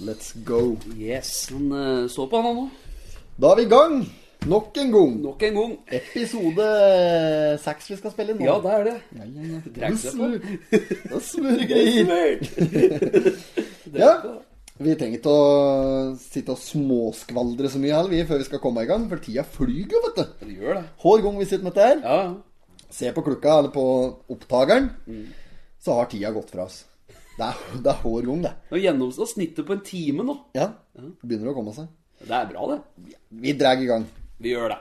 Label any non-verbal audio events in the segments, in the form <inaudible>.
Let's go. Yes. Han eh, så på han nå. Da er vi i gang. Nok en gang. Nok en gang. Episode seks vi skal spille inn nå. Ja, det er det. Ja, ja, ja. Drekk seg på. smør- smørgreier. Ja. Vi trenger ikke å sitte og småskvaldre så mye heller, vi, før vi skal komme i gang. For tida flyr jo, vet du. Det gjør det. Hver gang vi sitter med dette her, Ja, ser på klokka eller på opptakeren, så har tida gått fra oss. Det er, det er hår gang, det. Nå gjennomstår snittet på en time nå. Ja, det begynner å komme seg. Det er bra, det. Vi drar i gang. Vi gjør det.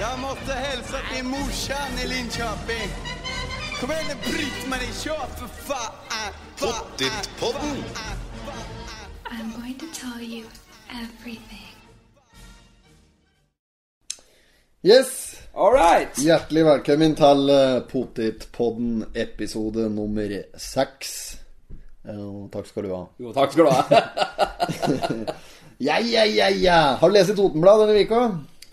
Jeg måtte hilse till morsan i Linköping. Kom igjen, bryt meg i kör for faen! Pottit-podden. I'm going to tell you everything. Yes! All right. Hjertelig velkommen til eh, Potetpodden episode nummer seks. Uh, takk skal du ha. Jo, takk skal du ha. <laughs> Ja, ja, ja, ja. Har du lest i Totenblad denne uka?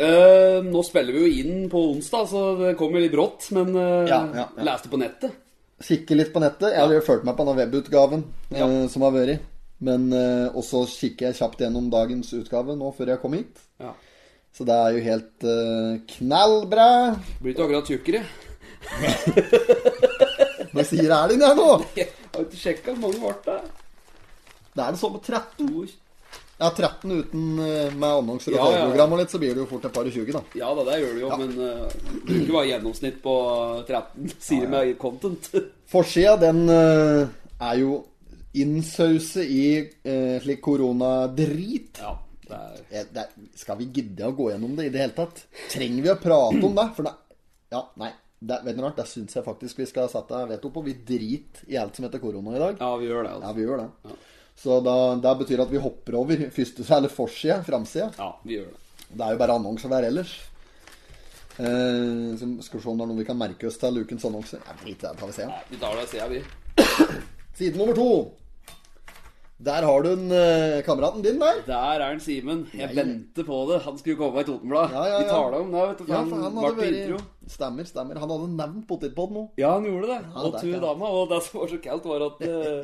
Uh, nå spiller vi jo inn på onsdag, så det kommer litt brått. Men uh, Ja, ja, ja. leste på nettet. Kikke litt på nettet. Jeg har jo fulgt meg på denne webutgaven Ja. eh, som har vært. Men uh, også kikker jeg kjapt gjennom dagens utgave nå før jeg kom hit. Ja. Så det er jo helt uh, knallbra. Blir ikke akkurat tjukkere. <laughs> Hva sier Erling her nå? <laughs> Jeg har ikke sjekka hvor mange ble det. Det er det sånn på 13. Ja, 13 uten eh, med annonser og Ja, ja, ja. TV-program og litt, så blir det jo fort et par og 20, da. Ja da, det gjør det jo, men uh, bruker bare gjennomsnitt på 13, sier med content. Forsida, den uh, er jo innsause i eh, slik koronadrit. Ja, det er Eh, Skal vi gidde å gå gjennom det i det hele tatt? Trenger vi å prate om det? For det Ja, nei. Det, vet du noe, det syns jeg faktisk vi skal sette veto på. Vi driter i alt som heter korona i dag. Ja, vi gjør det, Ja, altså. vi gjør det. Så da, det betyr at vi hopper over første, eller forsida, framsida. Ja, vi gjør det. Det er jo bare annonser der ellers. Eh, skal vi se om det er noe vi kan merke oss til ukens annonser. Ja, Drit i det, tar vi se. Vi tar det, sier vi. Side nummer to. Der har du en, eh, kameraten din der. Der er han Simen. Jeg ja. venter på det. Han skulle komme i Totenbladet. Ja, ja, Vi ja. taler om det, vet du. For Ja, han, for han hadde på vært intro. Stemmer, stemmer. Han hadde nevnt potetpod nå. Ja, han gjorde det. Ja, og det dama. Og det som var så kaldt, var at eh,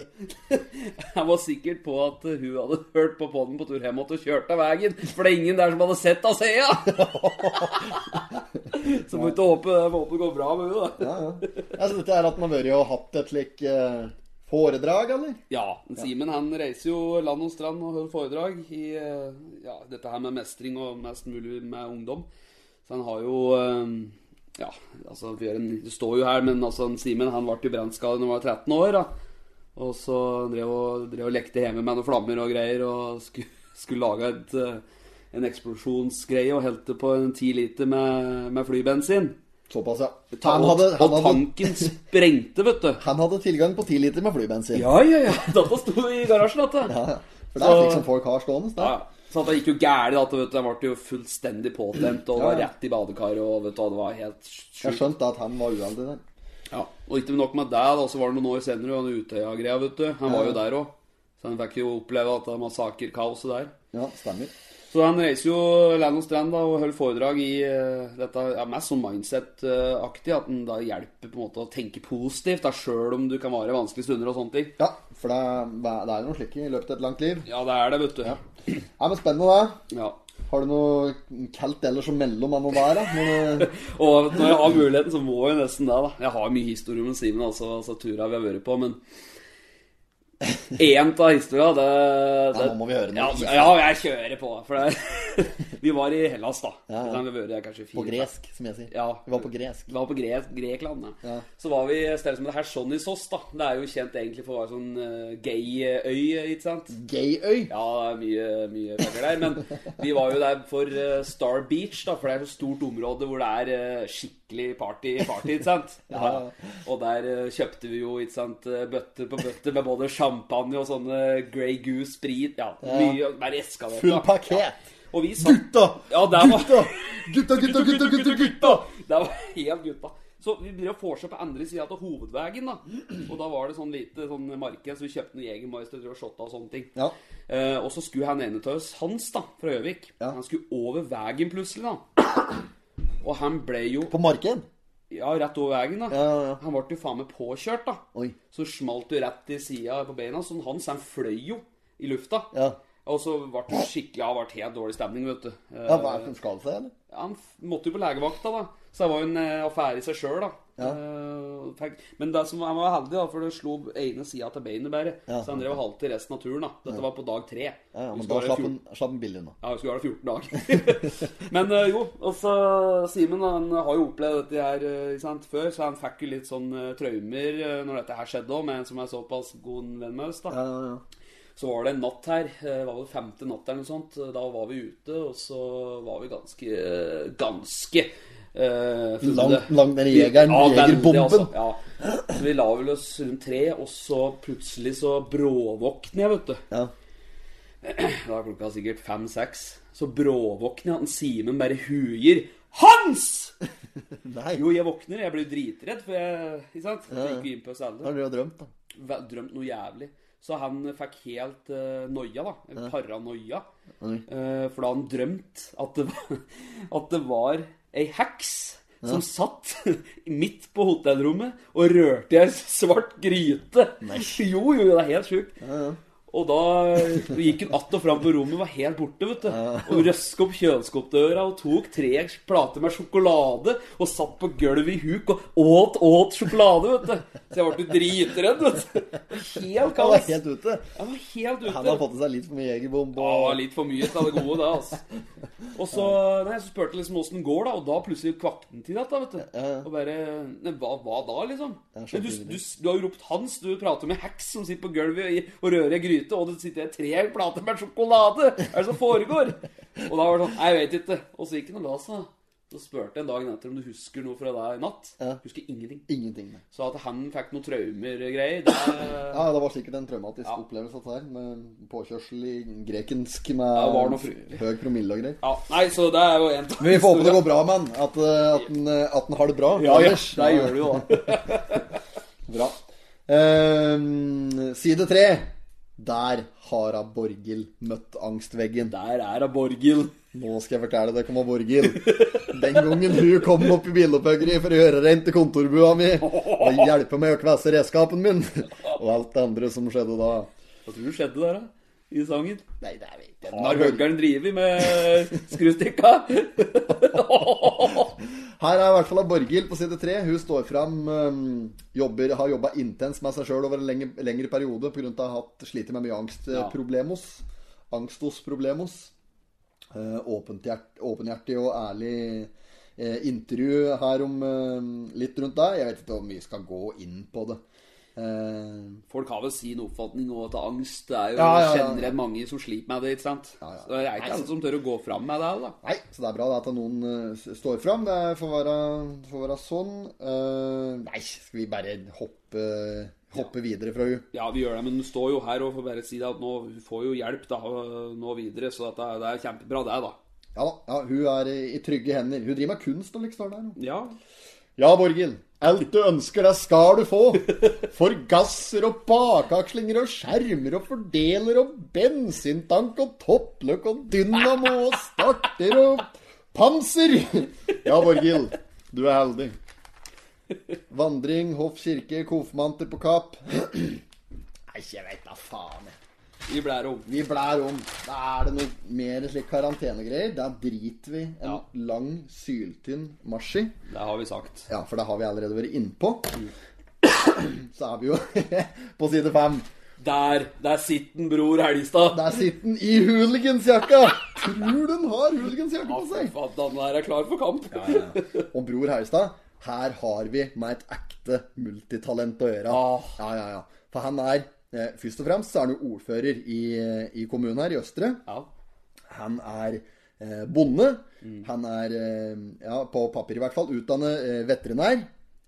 <laughs> Han var sikker på at eh, hun hadde hørt på podden på tur hjem og kjørt av veien. For det er ingen der som hadde sett av Sea! <laughs> så må vi ikke håpe, håpe det går bra med henne, da. Ja, ja. Altså, dette er at han har vært og hatt et slik eh, foredrag, eller? Ja, Simen han reiser jo land og strand og holder foredrag i eh, ja, dette her med mestring og mest mulig med ungdom. Så han har jo eh, Ja, altså Det står jo her, men altså Simen han ble jo brannskadet da han var 13 år. da Og så drev og, drev og lekte hjemme med noen flammer og greier og skulle, skulle lage et, eh, en eksplosjonsgreie og helte på en ti liter med, med flybensin. Såpass, ja. Han hadde, han, og hadde, tanken sprengte, vet du. han hadde tilgang på ti liter med flybensin. Ja, ja, ja. <laughs> Dette sto i garasjen, dette. Ja, ja. For det er slik som folk har stående. Ja, så det gikk jo gærent. Jeg ble jo fullstendig påtent og var rett i badekaret. Og vet du, det var helt Jeg sjukt. skjønte at han var uheldig der. Ja. Og ikke nok med det, da, så var det noen år senere, og Utøya-greia, vet du. Han var jo der òg. Så han fikk jo oppleve at det var massakerkaoset der. Ja, stemmer. Så han reiser jo land og strand da, og holder foredrag i uh, dette ja, mest sånn mindset-aktig. At han da hjelper på en måte å tenke positivt, da, sjøl om du kan være i vanskelige stunder og sånne ting. Ja, for det, er- det er noe slikt i løpet av et langt liv. Ja, det er det, vet du. Ja. Ja, men Spennende, det. Ja. Har du noe kaldt ellers mellom han og der, da? Du- <laughs> Og når jeg har muligheten, så må jeg nesten det, da. Jeg har mye historie med Simen, altså, altså turer vi har vært på, men Én av historia, det, det Ja, nå må vi høre noe Ja, ja, jeg kjører på. For det, <laughs> vi var i Hellas, da. Ja, ja. Fire, På gresk, som jeg sier. Ja. Vi var på gresk. Vi var på Gre Grekland, ja. Så var vi et sted som heter Hersonisos, da. Det er jo kjent egentlig for å være sånn uh, gay-øy, ikke sant? Gayøy. Ja, det er mye, mye penger der. Men vi var jo der for uh, Star Beach, da, for det er så stort område hvor det er eh, skikkelig party, party, ikke sant? <laughs> Ja. Og der eh, kjøpte vi jo ikke sant, eh, bøtter på bøtter med både champagne og sånne Grey Goose sprit. Ja, mye bare eskalert. Full da. pakket. Og vi satt Gutta! Ja, der var Gutta! Gutta, gutta, gutta, gutta! Det var helt gutta. Så vi drev vorset på andre sida av hovedveien, da. Og da var det sånn lite sånn marked, så vi kjøpte noen Jegermeister og shotta og sånne ting. Ja. Eh, og så skulle han ene til oss, Hans da, fra Gjøvik, Ja. han skulle over veien plutselig, da. Og han ble jo På marken? Ja, rett over veien, da. Ja, ja. Han ble jo faen meg påkjørt, da. Oi. Så smalt jo rett i sida på beina. Så hans han fløy jo i lufta. Ja. Og så ble det skikkelig Ja, ble helt dårlig stemning, vet du. Ja, hva er det som skal seg, eller? Ja, han måtte jo på legevakta, da. Så det var jo en eh, affære i seg sjøl, da. Ja. Eh, men det som, han var heldig, da, for det slo ene sida til beinet bare. Ja. Så han drev og halte resten av turen. da Dette var på dag tre. Ja, ja, men da slapp 14 han, slapp han billig unna. ja, vi skulle ha det 14 dager. <laughs> Men eh, jo, og så Simen han har jo opplevd dette her eh, sant, før, så han fikk jo litt sånn traumer når dette her skjedde òg, med en som er såpass god venn med oss. da Ja, ja, ja. Så var det en natt her, det var vel femte natt eller noe sånt. Da var vi ute, og så var vi ganske Ganske eh, fulle. Langt, langt ned i jegeren, Ja, jegerbomben. altså, ja. Så vi la vel oss rundt tre, og så plutselig så bråvåkner jeg, vet du. Ja. Da er klokka sikkert fem-seks. Så bråvåkner jeg, at Simen bare huier 'Hans!' <laughs> Nei, Jo, jeg våkner. Jeg blir dritredd, for jeg Ikke sant? Jeg gikk inn på oss har du jo drømt, da. Drømt noe jævlig. Så han fikk helt uh, noia, da. Paranoia. Oi. Eh, for da han drømt at det var, at det var ei heks som satt <laughs> midt på hotellrommet og rørte i ei svart gryte. Nei. Jo, jo, det er helt sjukt. Og da gikk hun att og fram på rommet, var helt borte, vet du. Og røska opp kjøleskapsdøra og tok tre plater med sjokolade og satt på gulvet i huk og åt, åt sjokolade, vet du. Så jeg ble dritredd, vet du. Helt Han var helt ute. Han var helt ute. Han har fått i seg litt for mye jegerbomb. Ja, det var litt for mye til det gode, det, altså. Og så, nei, så spurte jeg liksom åssen går, da, og da plutselig kvakk han til dette, vet du. Og bare nei, hva, hva da, liksom? Ja, du, du, du har jo ropt Hans, du prater med heks som sitter på gulvet og rører i gryte, og det sitter tre plater med sjokolade! Hva er det som foregår? Og da var det sånn jeg vet ikke. Og så gikk han og la seg. Så spurte jeg en dag etter om du husker noe fra deg i natt. Ja. Husker ingenting. Ingenting. nei. Så at han fikk noen traumer og greier, det Ja, det var sikkert en traumatisk Ja. opplevelse dette her, med påkjørsel i grekensk med høy promille og greier. Ja, nei, så det er jo en Men vi får håpe det går bra med han. At, eh, at, eh, at har det bra. Ja, ja, det gjør det jo da. <laughs> Bra. Um, side tre. Der har Aborgil møtt angstveggen. Der er Aborgil. Nå skal jeg fortelle dere om Borghild. Den gangen hun kom opp i bilopphuggeriet for å gjøre rent til kontorbua mi og hjelpe meg å kvesse redskapen min, og alt det andre som skjedde da. Hva tror du skjedde der, da? I sangen? Nei, det vet jeg Når høggeren driver med skrustikka? <laughs> Her er i hvert fall Borghild på side tre. Hun står fram, jobber, har jobba intenst med seg sjøl over en lengre, lengre periode pga. hun har hatt slitt med mye angstproblemos. Angstos problemos. Eh, åpenhjert- Åpenhjertig og ærlig eh, intervju her om litt rundt deg. Jeg vet ikke om vi skal gå inn på det. Eh, Folk har vel sin oppfatning og at angst Det er jo Ja, ja, ja. generelt mange som sliter med det, ikke sant? Så det er ikke alle som tør å gå fram med det, da. Nei, så det er bra at noen uh, står fram. Det får være, får være sånn. Uh, nei, skal vi bare hoppe, hoppe videre fra hun? Ja, vi gjør det, men hun står jo her og får bare si det at nå får jo hjelp da, nå videre, så at det, det er kjempebra, det, da. Ja da, ja, hun er i, i trygge hender. Hun driver med kunst og liksom står der. Ja. Ja, Borghild. Alt du ønsker, det skal du få. Forgasser og bakakslinger og skjermer og fordeler og bensintank og toppløk og dynamo og starter og panser. Ja, Borghild. Du er heldig. Vandring, hoff kirke, konfirmanter på Kapp. <clears throat> Nei, jeg veit da faen, jeg. Vi blær om. Vi blær om. Da er det noe mer slik karantenegreier. Da driter vi en Ja. lang, syltynn marsj i. Det har vi sagt. Ja, for det har vi allerede vært innpå. <clears throat> Så er vi jo <laughs> på side fem. Der! Der sitter den, bror Helgestad. Der sitter den i hooligansjakka! Tror du den har hooligansjakke Ja, på seg? faen, han der er klar for kamp. Og bror Helgstad, her har vi med et ekte multitalent å gjøre. Ah. Ja, ja, ja. For han er Først og fremst så er han jo ordfører i, i kommunen her, i Østre. Ja. Han er eh, bonde. Han er, eh, ja, på papir i hvert fall, utdannet eh, veterinær.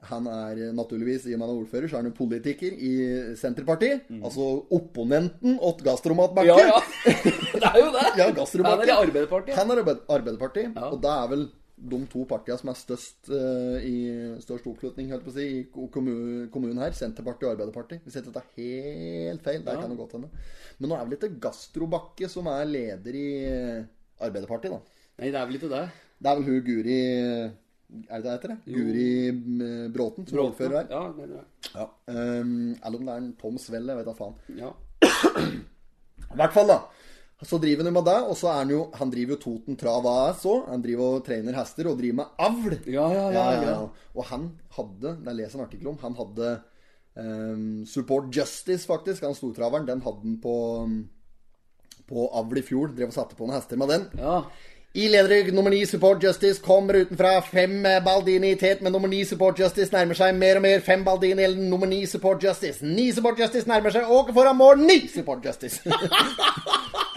Han er eh, naturligvis, i og med han er ordfører, så er han jo politiker i Senterpartiet. Altså opponenten åt Gastromat Bakke. ja, ja. <laughs> Det er jo det. Ja, Gastrobakke. Han er i Arbeiderpartiet. Han er i Arbeiderpartiet, Ja. og det er vel de to partiene som er størst eh, i størst oppslutning helt på å si, i kommun, kommunen her. Senterpartiet og Arbeiderpartiet. Hvis jeg ikke tar helt feil. Det kan det godt hende. Men nå er vel ikke Gastrobakke som er leder i eh, Arbeiderpartiet, da. Nei, det er vel ikke det. Det er vel hun Guri Er det det heter? det? Guri mm, Bråten, som er ordfører her. Ja, det er det. Ja. Um, eller om det er en Tom Svelle, jeg vet da faen. Ja. I hvert fall, da. Så driver han med det, og så er han jo Han driver jo Toten Trav AS òg. Han driver og trener hester og driver med avl. Ja, ja, ja, ja. Og han hadde, det leser en artikkel om, han hadde um, Support Justice, faktisk, han stortraveren. Den hadde han på på avl i fjor. Drev og satte på noen hester med den. ja. I leder nummer ni Support Justice kommer utenfra. Fem eh, Baldini i tet, men nummer ni Support Justice nærmer seg mer og mer. Fem Baldini eller nummer ni Support Justice. Ni Support Justice nærmer seg. Åker foran mål. Ni Support Justice. <laughs>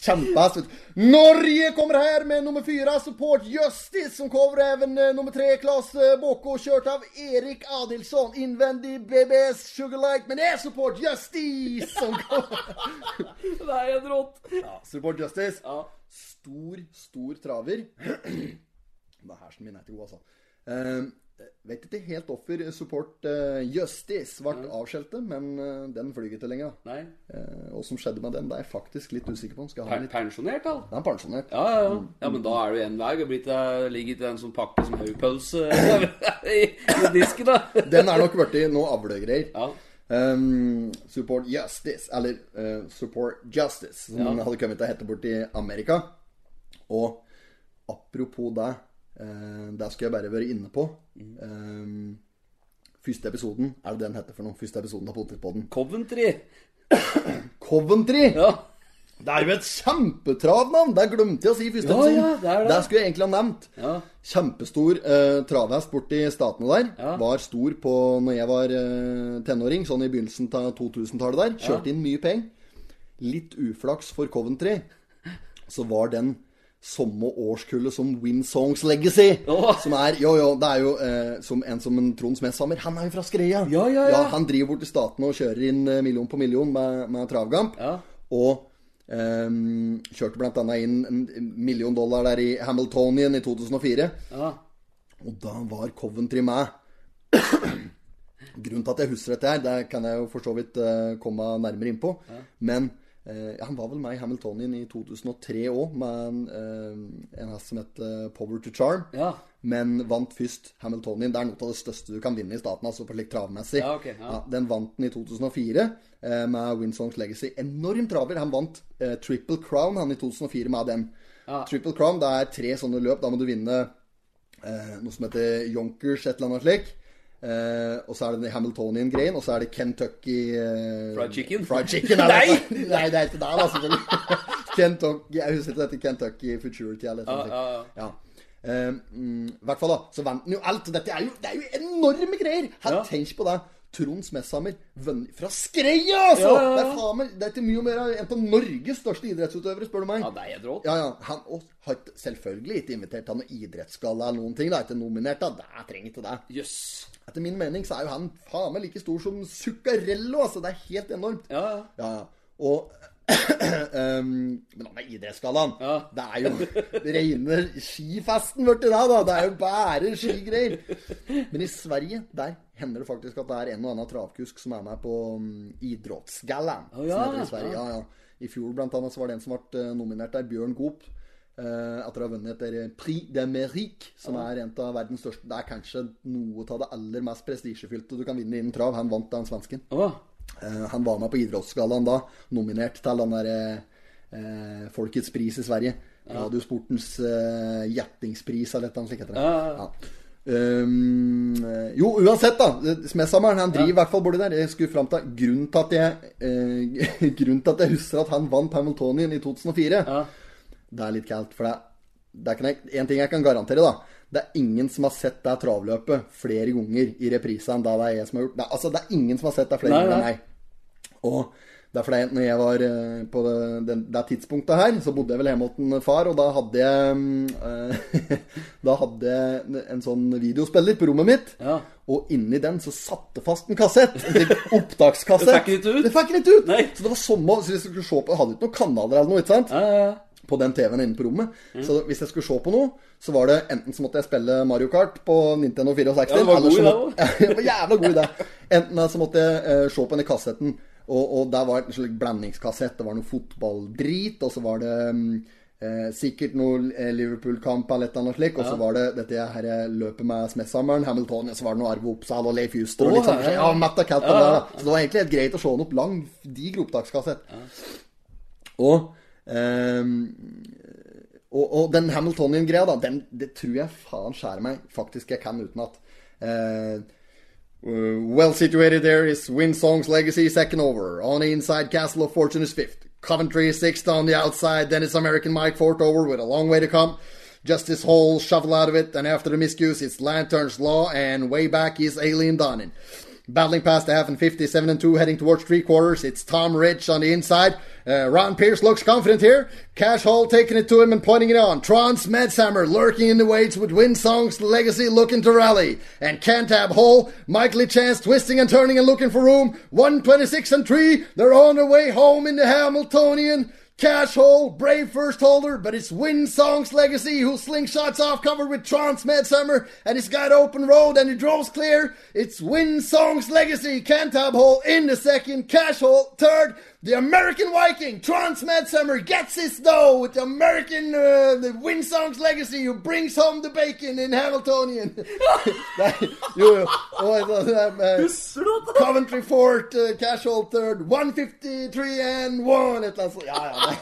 Kjempehest. Norge kommer her med nummer fyra Support Justice, som cover även eh, nummer tre Klas eh, kjørt av Erik Adilsson. Innvendig BBS Sugarlight, men det er Support Justice som kommer. Det er helt rått. Ja, Support Justice. Ja. Stor, stor traver. <clears throat> Det er hersen min er ikke god, altså. Eh, vet ikke helt hvorfor Support uh, Justice ble avskjeltet, men uh, den flyr ikke lenger. Nei. Uh, og som skjedde med den, det er jeg faktisk litt usikker på. Skal litt pensjonert, da? Ja, er pensjonert. Ja, ja, ja. ja, men da er det én vei. Det blitt, uh, ligger ikke en sånn pakke som haugpølse <laughs> i, i disken, da. <laughs> Den er nok blitt noe avlegreier. Ja. Um, support Justice, eller Support Justice, som Ja. hadde kommet til å hete borti Amerika. Og apropos det, uh, det skal jeg bare være inne på. Um, første episoden, er det den heter for noe? Første episoden av Potetpodden. Coventry. <coughs> Coventry! Ja. Det er jo et kjempetravnavn! Det glemte jeg å si i første Ja, episoden. ja, det er det. skulle jeg egentlig ha nevnt. Ja. Kjempestor eh, travhest borti statene der. Ja. Var stor på når jeg var eh, tenåring, sånn i begynnelsen av 2000-tallet der. Kjørte inn mye penger. Litt uflaks for Coventry, så var den samme årskullet som Winsongs Legacy. Oh. Som er Jo, jo, det er jo eh, som en som en Trond Smedshammer. Han er jo fra Skreia. Ja, ja, ja. Han driver bort til statene og kjører inn eh, million på million med, med travgamp. Ja. Og Um, kjørte annet inn en million dollar der i Hamiltonian i 2004. Ja. Og da var Coventry med. Grunnen til at jeg husker dette her, det kan jeg jo for så vidt uh, komme nærmere inn på. Men eh, han var vel med i Hamiltonian i 2003 òg, med en, eh, en hest som het eh, Power to Charm. Ja. Men vant først Hamiltonian. Det er noe av det største du kan vinne i staten, altså på slik travmessig. Ja, okay, ja. den vant den i 2004 eh, med Winsongs Legacy. Enorm traver. Han vant eh, Triple Crown han i 2004 med den. Triple Crown, det er tre sånne løp. Da må du vinne eh, noe som heter Yonkers, et eller annet slik. Eh, og så er det den Hamiltonian-greien, og så er det Kentucky uh, Fried chicken? Fried chicken er det. Nei, <laughs> det er ikke der, da, selvfølgelig. <laughs> Kentucky, jeg husker ikke dette Kentucky Futurity eller noe sånt. Ja, ja, Ja. Eh, mm, I hvert fall, da. Så vant han jo alt. Dette er jo, det er jo enorme greier! Her, Ja. Tenk på det. Trond Smesshammer fra Skreia, altså! Ja, ja, ja. Det, er faen det er ikke mye mer enn en av Norges største idrettsutøvere, spør du meg. ja, det er helt rått. Ja, ja. Han og, har selvfølgelig ikke invitert til noen idrettsgalla eller noen ting. Det er ikke nominert, da. Det trenger ikke det. Jøss. Etter min mening så er jo han faen meg like stor som Zuccarello, altså. Det er helt enormt. Ja, ja. Og um, <clears throat> Men han er idrettsgallaen. Ja. Det er jo rene skifesten borti der, da. Det er jo bare skigreier. Men i Sverige, der hender det faktisk at det er en og annen travkusk som er med på um, Idrettsgallaen. Oh, ja, som heter i Sverige. ja. Ja, ja. I fjor blant annet så var det en som ble eh, nominert der, Bjørn Goop. eh, etter å ha vunnet etter Prix de Mérique, som er en av verdens største Det er kanskje noe av det aller mest prestisjefylte du kan vinne innen trav. Han vant den svensken. Oh. Eh, han var med på Idrettsgallaen da, nominert til den der eh, Folkets pris i Sverige. Radiosportens eh, gjettingspris eller noe slikt. Ja, ja, Ja. Um, jo, uansett, da. Smedsammeren han driver i hvert fall borti der. Jeg skulle fram til Grunnen til at jeg eh, <laughs> Grunnen til at jeg husker at han vant Hamiltonian i 2004, Ja. det er litt kaldt. For det, det er ikke en ting jeg kan garantere, da. Det er ingen som har sett det travløpet flere ganger i reprise enn da det er jeg som har gjort det. Altså, det er ingen som har sett det flere Nei, ganger enn meg. Og det er fordi når jeg var eh, på det, det, det tidspunktet her, så bodde jeg vel hjemme hos en far, og da hadde jeg mm, <laughs> Da hadde jeg en sånn videospiller på rommet mitt. Ja. Og inni den så satte fast en kassett. En <laughs> opptakskassett. Det fikk ikke ut? Det fikk ikke ut! Nei. Så det var sommer, så hvis jeg skulle se på Jeg hadde ikke noen kanaler eller noe, ikke sant? Ja, ja, ja. på den TV-en inne på rommet. Så hvis jeg skulle se på noe, så var det enten så måtte jeg spille Mario Kart på Nintendo 64 Ja, det var god i idé <laughs> det var jævla god idé. Enten så måtte jeg uh, se på denne kassetten, og, og der var en slik blandingskassett. Det var noe fotballdrit, og så var det mm, eh, sikkert noe eh, Liverpool-kamp eller et eller annet slik. Og så var det dette her eh, løpet med Smesshammeren, Hamilton, og så var det noe Arve Oppsal og Leif Juster og litt sånn. ja, ja. Ja, Matt og Cat ja. det, da. Så det var egentlig helt greit å se den opp lang, diger opptakskassett. Og eh, og, og den Hamiltonian-greia, da, den, det tror jeg faen skjærer meg faktisk jeg kan utenat. Uh, well situated there is Winsong's legacy second over. On the inside, Castle of Fortune is fifth. Coventry is sixth on the outside. Then it's American Mike Fort over with a long way to come. Justice Hall shovel out of it, and after the miscues, it's Lantern's Law, and way back is Alien Dawning. Battling past the half and 50, 7 and 2, heading towards three quarters. It's Tom Rich on the inside. Uh, Ron Pierce looks confident here. Cash Hall taking it to him and pointing it on. Trons Medshammer lurking in the weights with Winsong's legacy looking to rally. And Cantab Hall, Michael Chance twisting and turning and looking for room. 126 and 3. They're on their way home in the Hamiltonian. Cash hole, brave first holder, but it's Winsong's legacy who slingshots off covered with Trance Medsummer and he's got open road and he draws clear. It's Winsong's legacy, Cantab hole in the second, Cash hole third. The American Viking, Trance Medsummer, gets his dough with the American, uh, the Winsong's legacy who brings home the bacon in Hamiltonian. Nei, jo, jo. Og, uh, uh, Coventry Fort, uh, Casual third, 153 and 1 Et eller annet sånt. Ja, ja,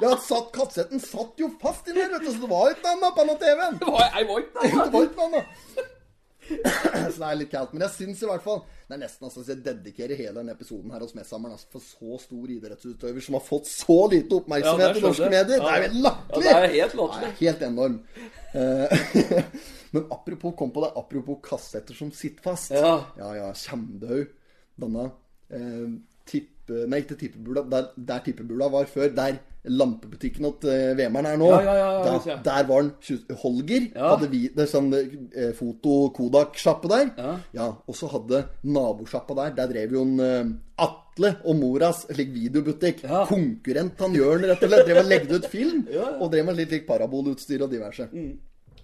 nei. <laughs> Satt, kassetten satt jo fast inni der, vet du, så det var ikke noe annet på TV-en. Det var, jeg var ikke <laughs> <coughs> Så det er litt kaldt. Men jeg syns i hvert fall Det er nesten altså, så jeg dedikerer hele denne episoden her hos Messhammeren altså, for så stor idrettsutøver som har fått så lite oppmerksomhet Ja, i norske medier. Ja. Det er jo helt latterlig! Ja, det er helt latterlig. Helt enorm. Eh, <laughs> Men apropos, kom på det, apropos kassetter som sitter fast. Ja. ja, ja Kjem. Denne eh, tippe... Nei, ikke tippebula. Der, der tippebula var før. Der lampebutikken at uh, Vemeren er nå. Ja, ja, ja, Da- der var han Holger. Hadde vi det sånn eh, foto-Kodak-sjappe der. Ja. Og så hadde nabosjappa der Der drev jo en eh, Atle og Moras slik videobutikk. Konkurrent han Jørn, rett og slett. Drev og legde ut film. <laughs> Og drev med litt lik parabolutstyr og diverse. Mm.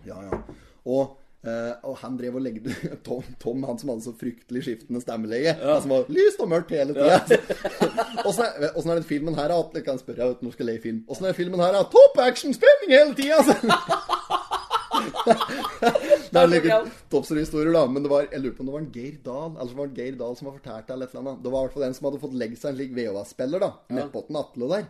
Ja, ja. Og, eh, og han drev og legde <laughs> Tom, Tom, han som hadde så fryktelig skiftende stemmelege Han som var lyst og mørkt hele tida. Åssen er, er den filmen her, da? Jeg kan spørre uten å skal leie film. Åssen er den filmen her, da? Topp action-spenning hele tida! <laughs> det er like toppstorier, da. Men det var, jeg lurer på om det var en Geir Dahl Eller så var det Geir Dahl som har fortalt eller et eller annet. Det var i hvert fall en som hadde fått legge seg en slik VHS-spiller, da. Nedpå den Atle der.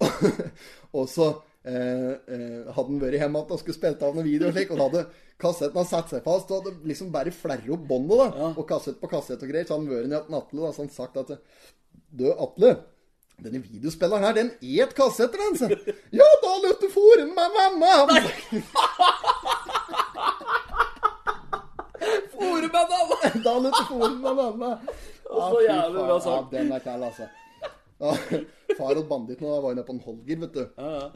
<laughs> og så eh, eh, hadde han vært hjemme igjen og skulle spilt av noen videoer og slik, og da hadde kassetten hadde satt seg fast, og hadde liksom bare flerret opp båndet, da. Og kassett på kassett og greier. Så hadde han vært igjen Atle, da, så han sagt at Du, Atle. Denne videospilleren her, den et kassetter, den, sa. Ja, da løp du foren <laughs> med mamma! Forebanna! Da løp du foren med mamma. så jævlig bra sagt. Ja, den er kall, altså. Ja, <laughs> far og banditten var inne på en Holger, vet du.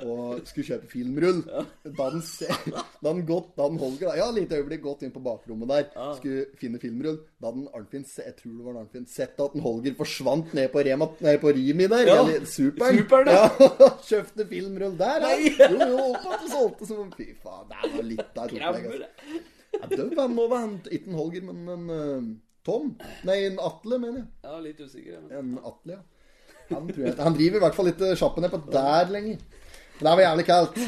Og skulle kjøpe filmrull. Da han, da gått, da han Holger da, Ja, lite øyeblikk gått inn på bakrommet der. Skulle finne filmrull. Da hadde Arnfinn Jeg tror det var Arnfinn Sett at en Holger forsvant ned på, Rema, ned på Rimi der. Ja. Eller Superen. Superen, ja. <laughs> Kjøpte filmrull der, ja. Jo, jo, Oppe at du solgte som Fy faen, det var litt av et opplegg. Altså. Ja, var nå var han ikke en Holger, men en eh, Tom. Nei, en Atle, mener jeg. Ja, litt usikker. Men... En Atle, ja. Han, jeg, han driver i hvert fall ikke sjappen nedpå der lenger. Det var jævlig kaldt.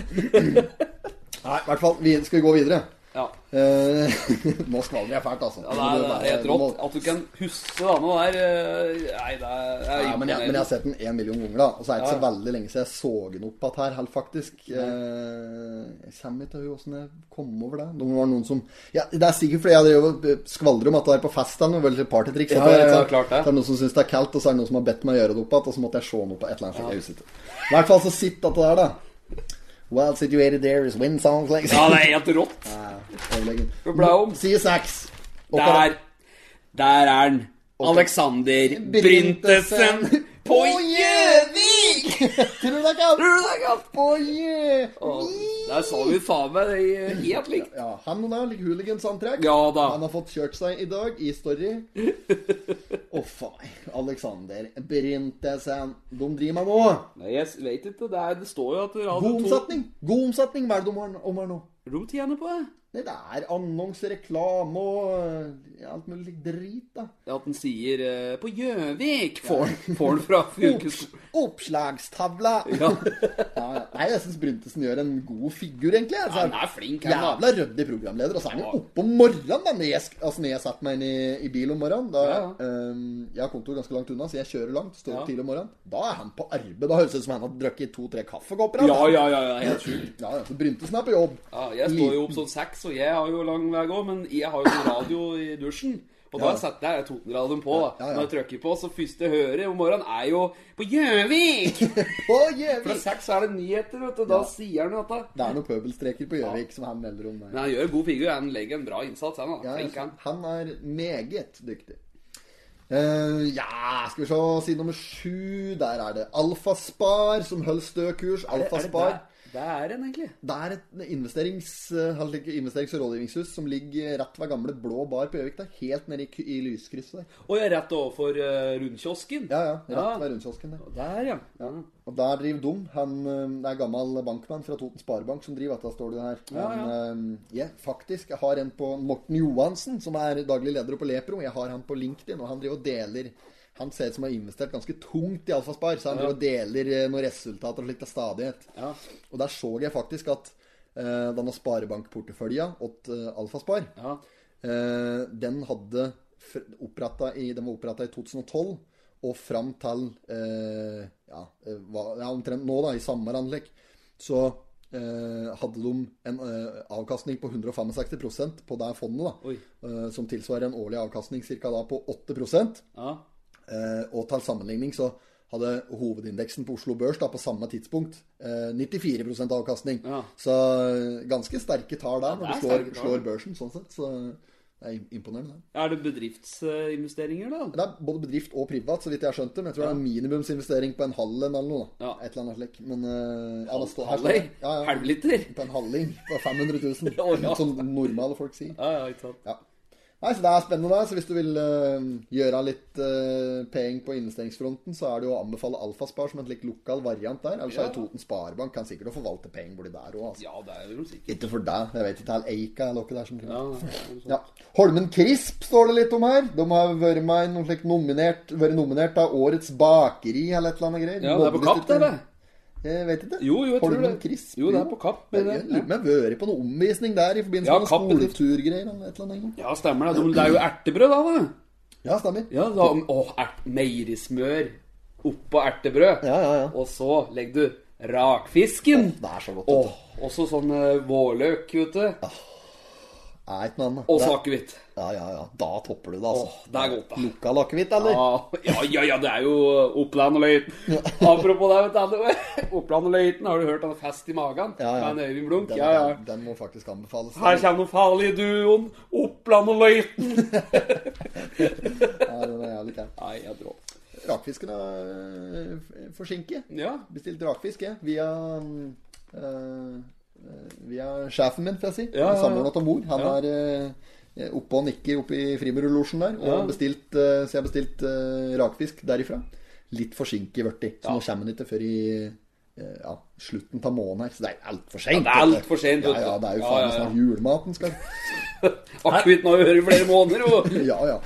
<laughs> Nei, i hvert fall. Vi skal vi gå videre. Ja. Eh, <laughs> nå skvalmer jeg fælt, altså. Ja, det er, det er helt rått. At du kan huske da noe der eh, Nei, det er, det er Ja, men, jeg, men jeg har sett den en million ganger, da. Og så er det ikke så veldig lenge siden jeg så den opp igjen her, helt faktisk. Eh, jeg kommer ikke til åssen jeg kom over det. Det var noen som ja, Det er sikkert fordi jeg drev og skvaldrer om at det er på fest eller noe, partytriks. Ja, at det- ja, klart det. Så er det noen som syns det er kaldt, og så er det noen som har bedt meg gjøre det opp igjen, og så måtte jeg se noe på et eller annet. er. I hvert fall så sitter dette der, da. Well situated there is wind songs liksom. Ja, det er helt rått. <laughs> Side seks. Og Der. Der er han. Alexander Brintesen på Gjøvik! <laughs> Det er kaldt? På Gjøvik! Der sa vi faen meg det helt likt. Ja, han og der ligger hooligans-antrekk. Ja da. Han har fått kjørt seg i dag i Story. <laughs> Å faen. Alexander Brintesen. De driver med nå. Nei, jeg vet ikke. Det, er, det står jo at Radio God omsetning. God omsetning. Hva er det de har nå? De tjener på det. Nei, det er annonser, reklame og alt mulig drit, da. At den sier uh, på Gjøvik får han fra fylkeskolen. Opps, oppslagstavla. <laughs> Ja. Ja, ja. Nei, jeg syns Bryntesen gjør en god figur, egentlig. Altså, Han er flink, han. Jævla ryddig programleder. Og så er han jo oppe om morgenen, da. Når jeg, altså, når jeg satt meg inn i, i bil om morgenen da, Ja, ja. ehm, Jeg har kontor ganske langt unna, så jeg kjører langt. Står opp Ja. tidlig om morgenen. Da er han på arbeid. Da høres det ut som han har drukket to-tre kaffekopper. Ja, altså. ja, ja, ja, helt sjukt. ja, ja. Så Bryntesen er på jobb. Ja, jeg står jo opp sånn seks, og jeg har jo lang vei å gå, men jeg har jo radio i dusjen. Og da setter jeg Totenradioen på. da. Når jeg trykker på, så første jeg hører om morgenen, er jo på Gjøvik! <laughs> På Fra Gjøvik! seks er det nyheter, vet du. Da sier han jo dette. Det er noen pøbelstreker på Gjøvik som han melder om. Men han gjør god figur. Han legger en bra innsats, han. da. Ja, han er meget dyktig. Uh, ja, skal vi se Side nummer sju. Der er det Alfaspar som holder stø kurs. Alfaspar. Det er en, egentlig. Det er et investerings, eh, ikke investerings- og rådgivningshus som ligger rett ved gamle Blå Bar på Gjøvik. Helt nede i, i lyskrysset der. Og jeg er rett overfor uh, rundkiosken. Ja, ja. Rett Ja. ved rundkiosken der. Der, ja. ja. Og der driver de. Han eh, det er gammel bankmann fra Toten Sparebank som driver dette, står det her. Ja, eh, ja, faktisk. Jeg har en på Morten Johansen, som er daglig leder oppe på Lepro. Jeg har han på LinkedIn, og han driver og deler Han ser ut som har investert ganske tungt i Alfaspar, så han ja. deler eh, noen resultater og slikt til stadighet. Ja. Og der så jeg faktisk at uh, denne sparebankporteføljen åt uh, Alfaspar ja. uh, den hadde oppretta i, den var oppretta i 2012, og fram til uh, ja, eh, omtrent nå, da, i samme anlegg, så eh, hadde de en eh, avkastning på 165% på det fondet, da, eh, som tilsvarer en årlig avkastning ca. da på 8 ja. Eh, og til sammenligning så hadde hovedindeksen på Oslo Børs da på samme tidspunkt eh, 94 avkastning. Ja. Så eh, ganske sterke tall der når du slår, slår børsen, sånn sett. Så det er imponerende. Ja, Er det bedriftsinvesteringer, da? Det er både bedrift og privat, så vidt jeg har skjønt det. Men jeg tror det er en minimumsinvestering på en halv en eller noe. da. Ja. Et eller annet slik. Men eh, ja, det står, her ja, ja, Halvliter? På en halving på 500 000. Ja, ja. Som normale folk sier. Ja, ja, ikke sant. Nei, så Det er spennende. da, så Hvis du vil uh, gjøre litt uh, penger på investeringsfronten, så er det jo å anbefale Alfaspar som en slik lokal variant der. Ellers Ja. er Toten Sparebank kan sikkert forvalte penger borti der òg. Altså. Ja, det er jo sikkert. Ikke for deg. Jeg vet ikke helt Eika eller noe der som Ja, det er ja. Holmen Crisp står det litt om her. De har vært med nominert, vært nominert av Årets bakeri eller et eller annet greier. Ja, det er på Kapp, det, eller? Jeg vet ikke. Jo, jo, jeg tror Holmen det. Crisp. Jo, det er på Kapp, men jeg lurer på om jeg har vært på noen omvisning der i forbindelse Ja, med Kapp skoleturgreier eller et eller annet. Ja, stemmer det. Det er jo ertebrød, da. da. Ja, stemmer. Ja, da, Åh, ert, meierismør oppå ertebrød. Ja, ja, ja. Og så legger du rakfisken. Det er så godt. Åh, også sånn eh, vårløk, vet du. Det er ikke noe annet. Og akevitt. Ja, ja, ja. Da topper du det, altså. Åh, det er godt, da. Lokal akevitt, eller? Ja, ja, ja, ja, det er jo Oppland og Løiten. <laughs> Apropos det, vet du. Oppland og Løiten, har du hørt den Fest i magen? Ja, ja. Med Øyvind Blunk? Den, Ja, ja. den, den må faktisk anbefales. Her kommer den farlige duoen. Oppland og Løiten. <laughs> Ja, den er jævlig kæl. Nei, jeg drar. Rakfisken er øh, forsinket. Ja. Bestilt rakfisk, jeg. Via øh, Via sjefen min, får jeg si. Ja, ja, ja. Samordna mor. Han Ja. er uh, oppe og nikker oppe i Frimurlosjen der. Og Ja. bestilt, uh, så jeg har bestilt uh, rakfisk derifra. Litt forsinket blitt. Så nå kommer den ikke før i ja, slutten av måneden her. Så det er altfor seint. Ja, det er Ja, ja, det er jo faen ja. snart julematen skal Akevitten har jo hørt i flere måneder, jo. <laughs> Ja, ja.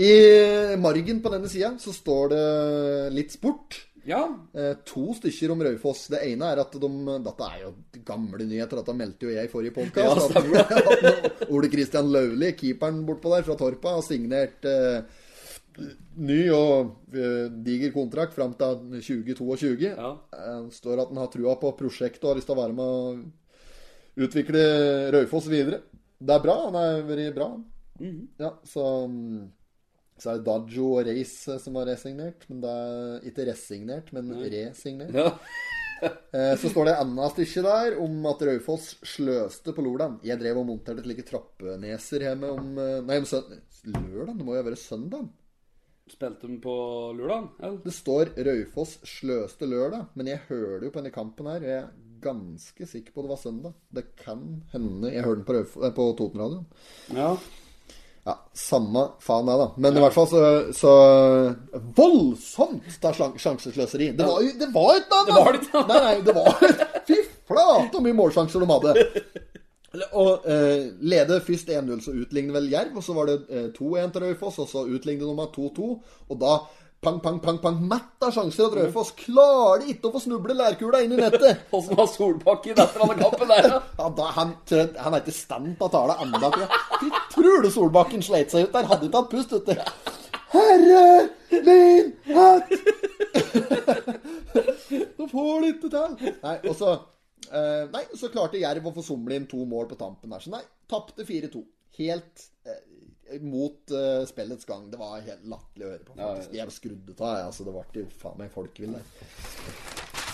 I margen på denne sida så står det litt sport. Ja. Eh, to stykker om Raufoss. Det ene er at de Dette er jo gamle nyheter, dette meldte jo jeg i forrige podkast. Ja, <laughs> at Ole Christian Lauli, keeperen bortpå der fra Torpa, har signert eh, ny og eh, diger kontrakt fram til 2022. Ja. Eh, står at han har trua på prosjektet og har lyst til å være med å utvikle Raufoss videre. Det er bra. Han har vært bra. Mhm. Ja, så mm, så er det Dajo og Race som var resignert. Men er ikke resignert, men resignert. ja. <laughs> Eh, Så står det enda stykke der om at Raufoss sløste på lørdag. Jeg drev og monterte slike trappeneser hjemme om eh, Nei, om. Lørdag? Det må jo være søndag. Spilte de på lørdag? eller? Det står Raufoss sløste lørdag, men jeg hører jo på denne kampen her, og jeg er ganske sikker på det var søndag. Det kan hende jeg hører den på, Rauf- eh, på Totenradioen. Ja. Ja, samme faen det, da. Men i hvert fall så, så Voldsomt det er sjansesløseri. Det var jo det var ikke noe Det var et noe. Nei, nei, det var Fy flate hvor mye målsjanser de hadde. Og eh, leder først 1-0, så utligner vel Jerv. Og så var det eh, 2-1 til Raufoss, og så utligner de med 2-2. Og da, Pang, pang, pang, pang. Mett av sjanser at Raufoss klarer ikke å få snuble lærkula inn i nettet. <laughs> Åssen var Solbakken etter denne kampen der, da? Ja, da, han, han er ikke i stand til å tale. Jeg tror du Solbakken sleit seg ut der. Hadde ikke hatt pust, vet du. Herre min hatt! <laughs> Nå får de ikke til. Nei, og så eh, Nei, så klarte Jerv å få somle inn to mål på tampen der. Så nei, tapte 4-2. Helt eh, mot uh, spillets gang. Det var helt latterlig å høre på. faktisk. Jeg skrudde av, jeg. Altså, det ble jo faen meg folkevill der.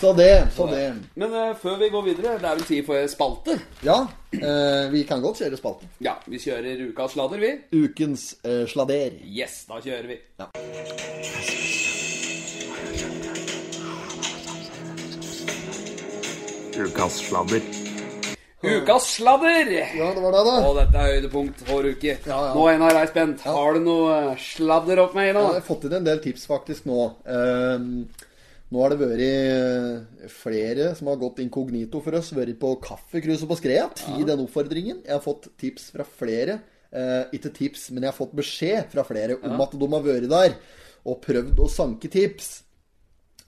Så det, så det. Men uh, før vi går videre, det er vel tid for spalte? Ja, uh, vi kan godt kjøre spalte. Ja, vi kjører ukas sladder, vi. Ukens sladder. Yes, da kjører vi. Ukas sladder. Ukas sladder! Ja, det var det, da. Og dette er høydepunkt for uke. Ja, ja. Nå, Einar Eisbent, har du noe eh, sladder opp med i nå? Jeg har fått inn en del tips faktisk nå. Uh, nå har det vært eh, flere som har gått inkognito for oss. Vært på kaffekruset på Skrea. Ti den oppfordringen. Jeg har fått tips fra flere. Uh, ikke tips, men jeg har fått beskjed fra flere om at de har vært der og prøvd å sanke tips.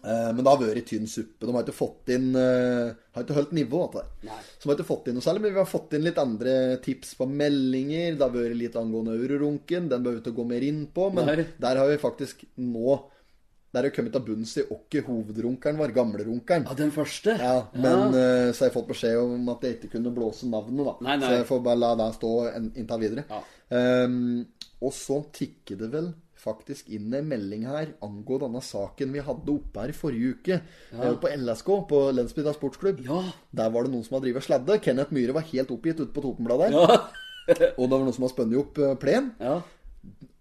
Eh, men det har vært tynn suppe. De har ikke fått inn eh, Har ikke holdt nivå. du. Så de har ikke fått inn noe særlig, men vi har fått inn litt andre tips på meldinger. Det har vært litt angående eurorunken. Den behøver vi ikke gå mer inn på. Men Nei. der har vi faktisk nå Der har kommet til bunns i hvem hovedrunkeren var. Gamlerunkeren. Ja, den første? Ja, men eh, så har jeg fått beskjed om at jeg ikke kunne blåse navnet, da. Nei, nei. Så jeg får bare la det stå inntil videre. Ja. Um, og så tikker det vel faktisk inn en melding her angående denne saken vi hadde oppe her i forrige uke. Ja. På LSK, på Lensbygda sportsklubb. Ja. Der var det noen som hadde drevet sladde. Kenneth Myhre var helt oppgitt ute på Totenbladet. Ja. <laughs> Og det var noen som har spunnet opp eh, plen. ja.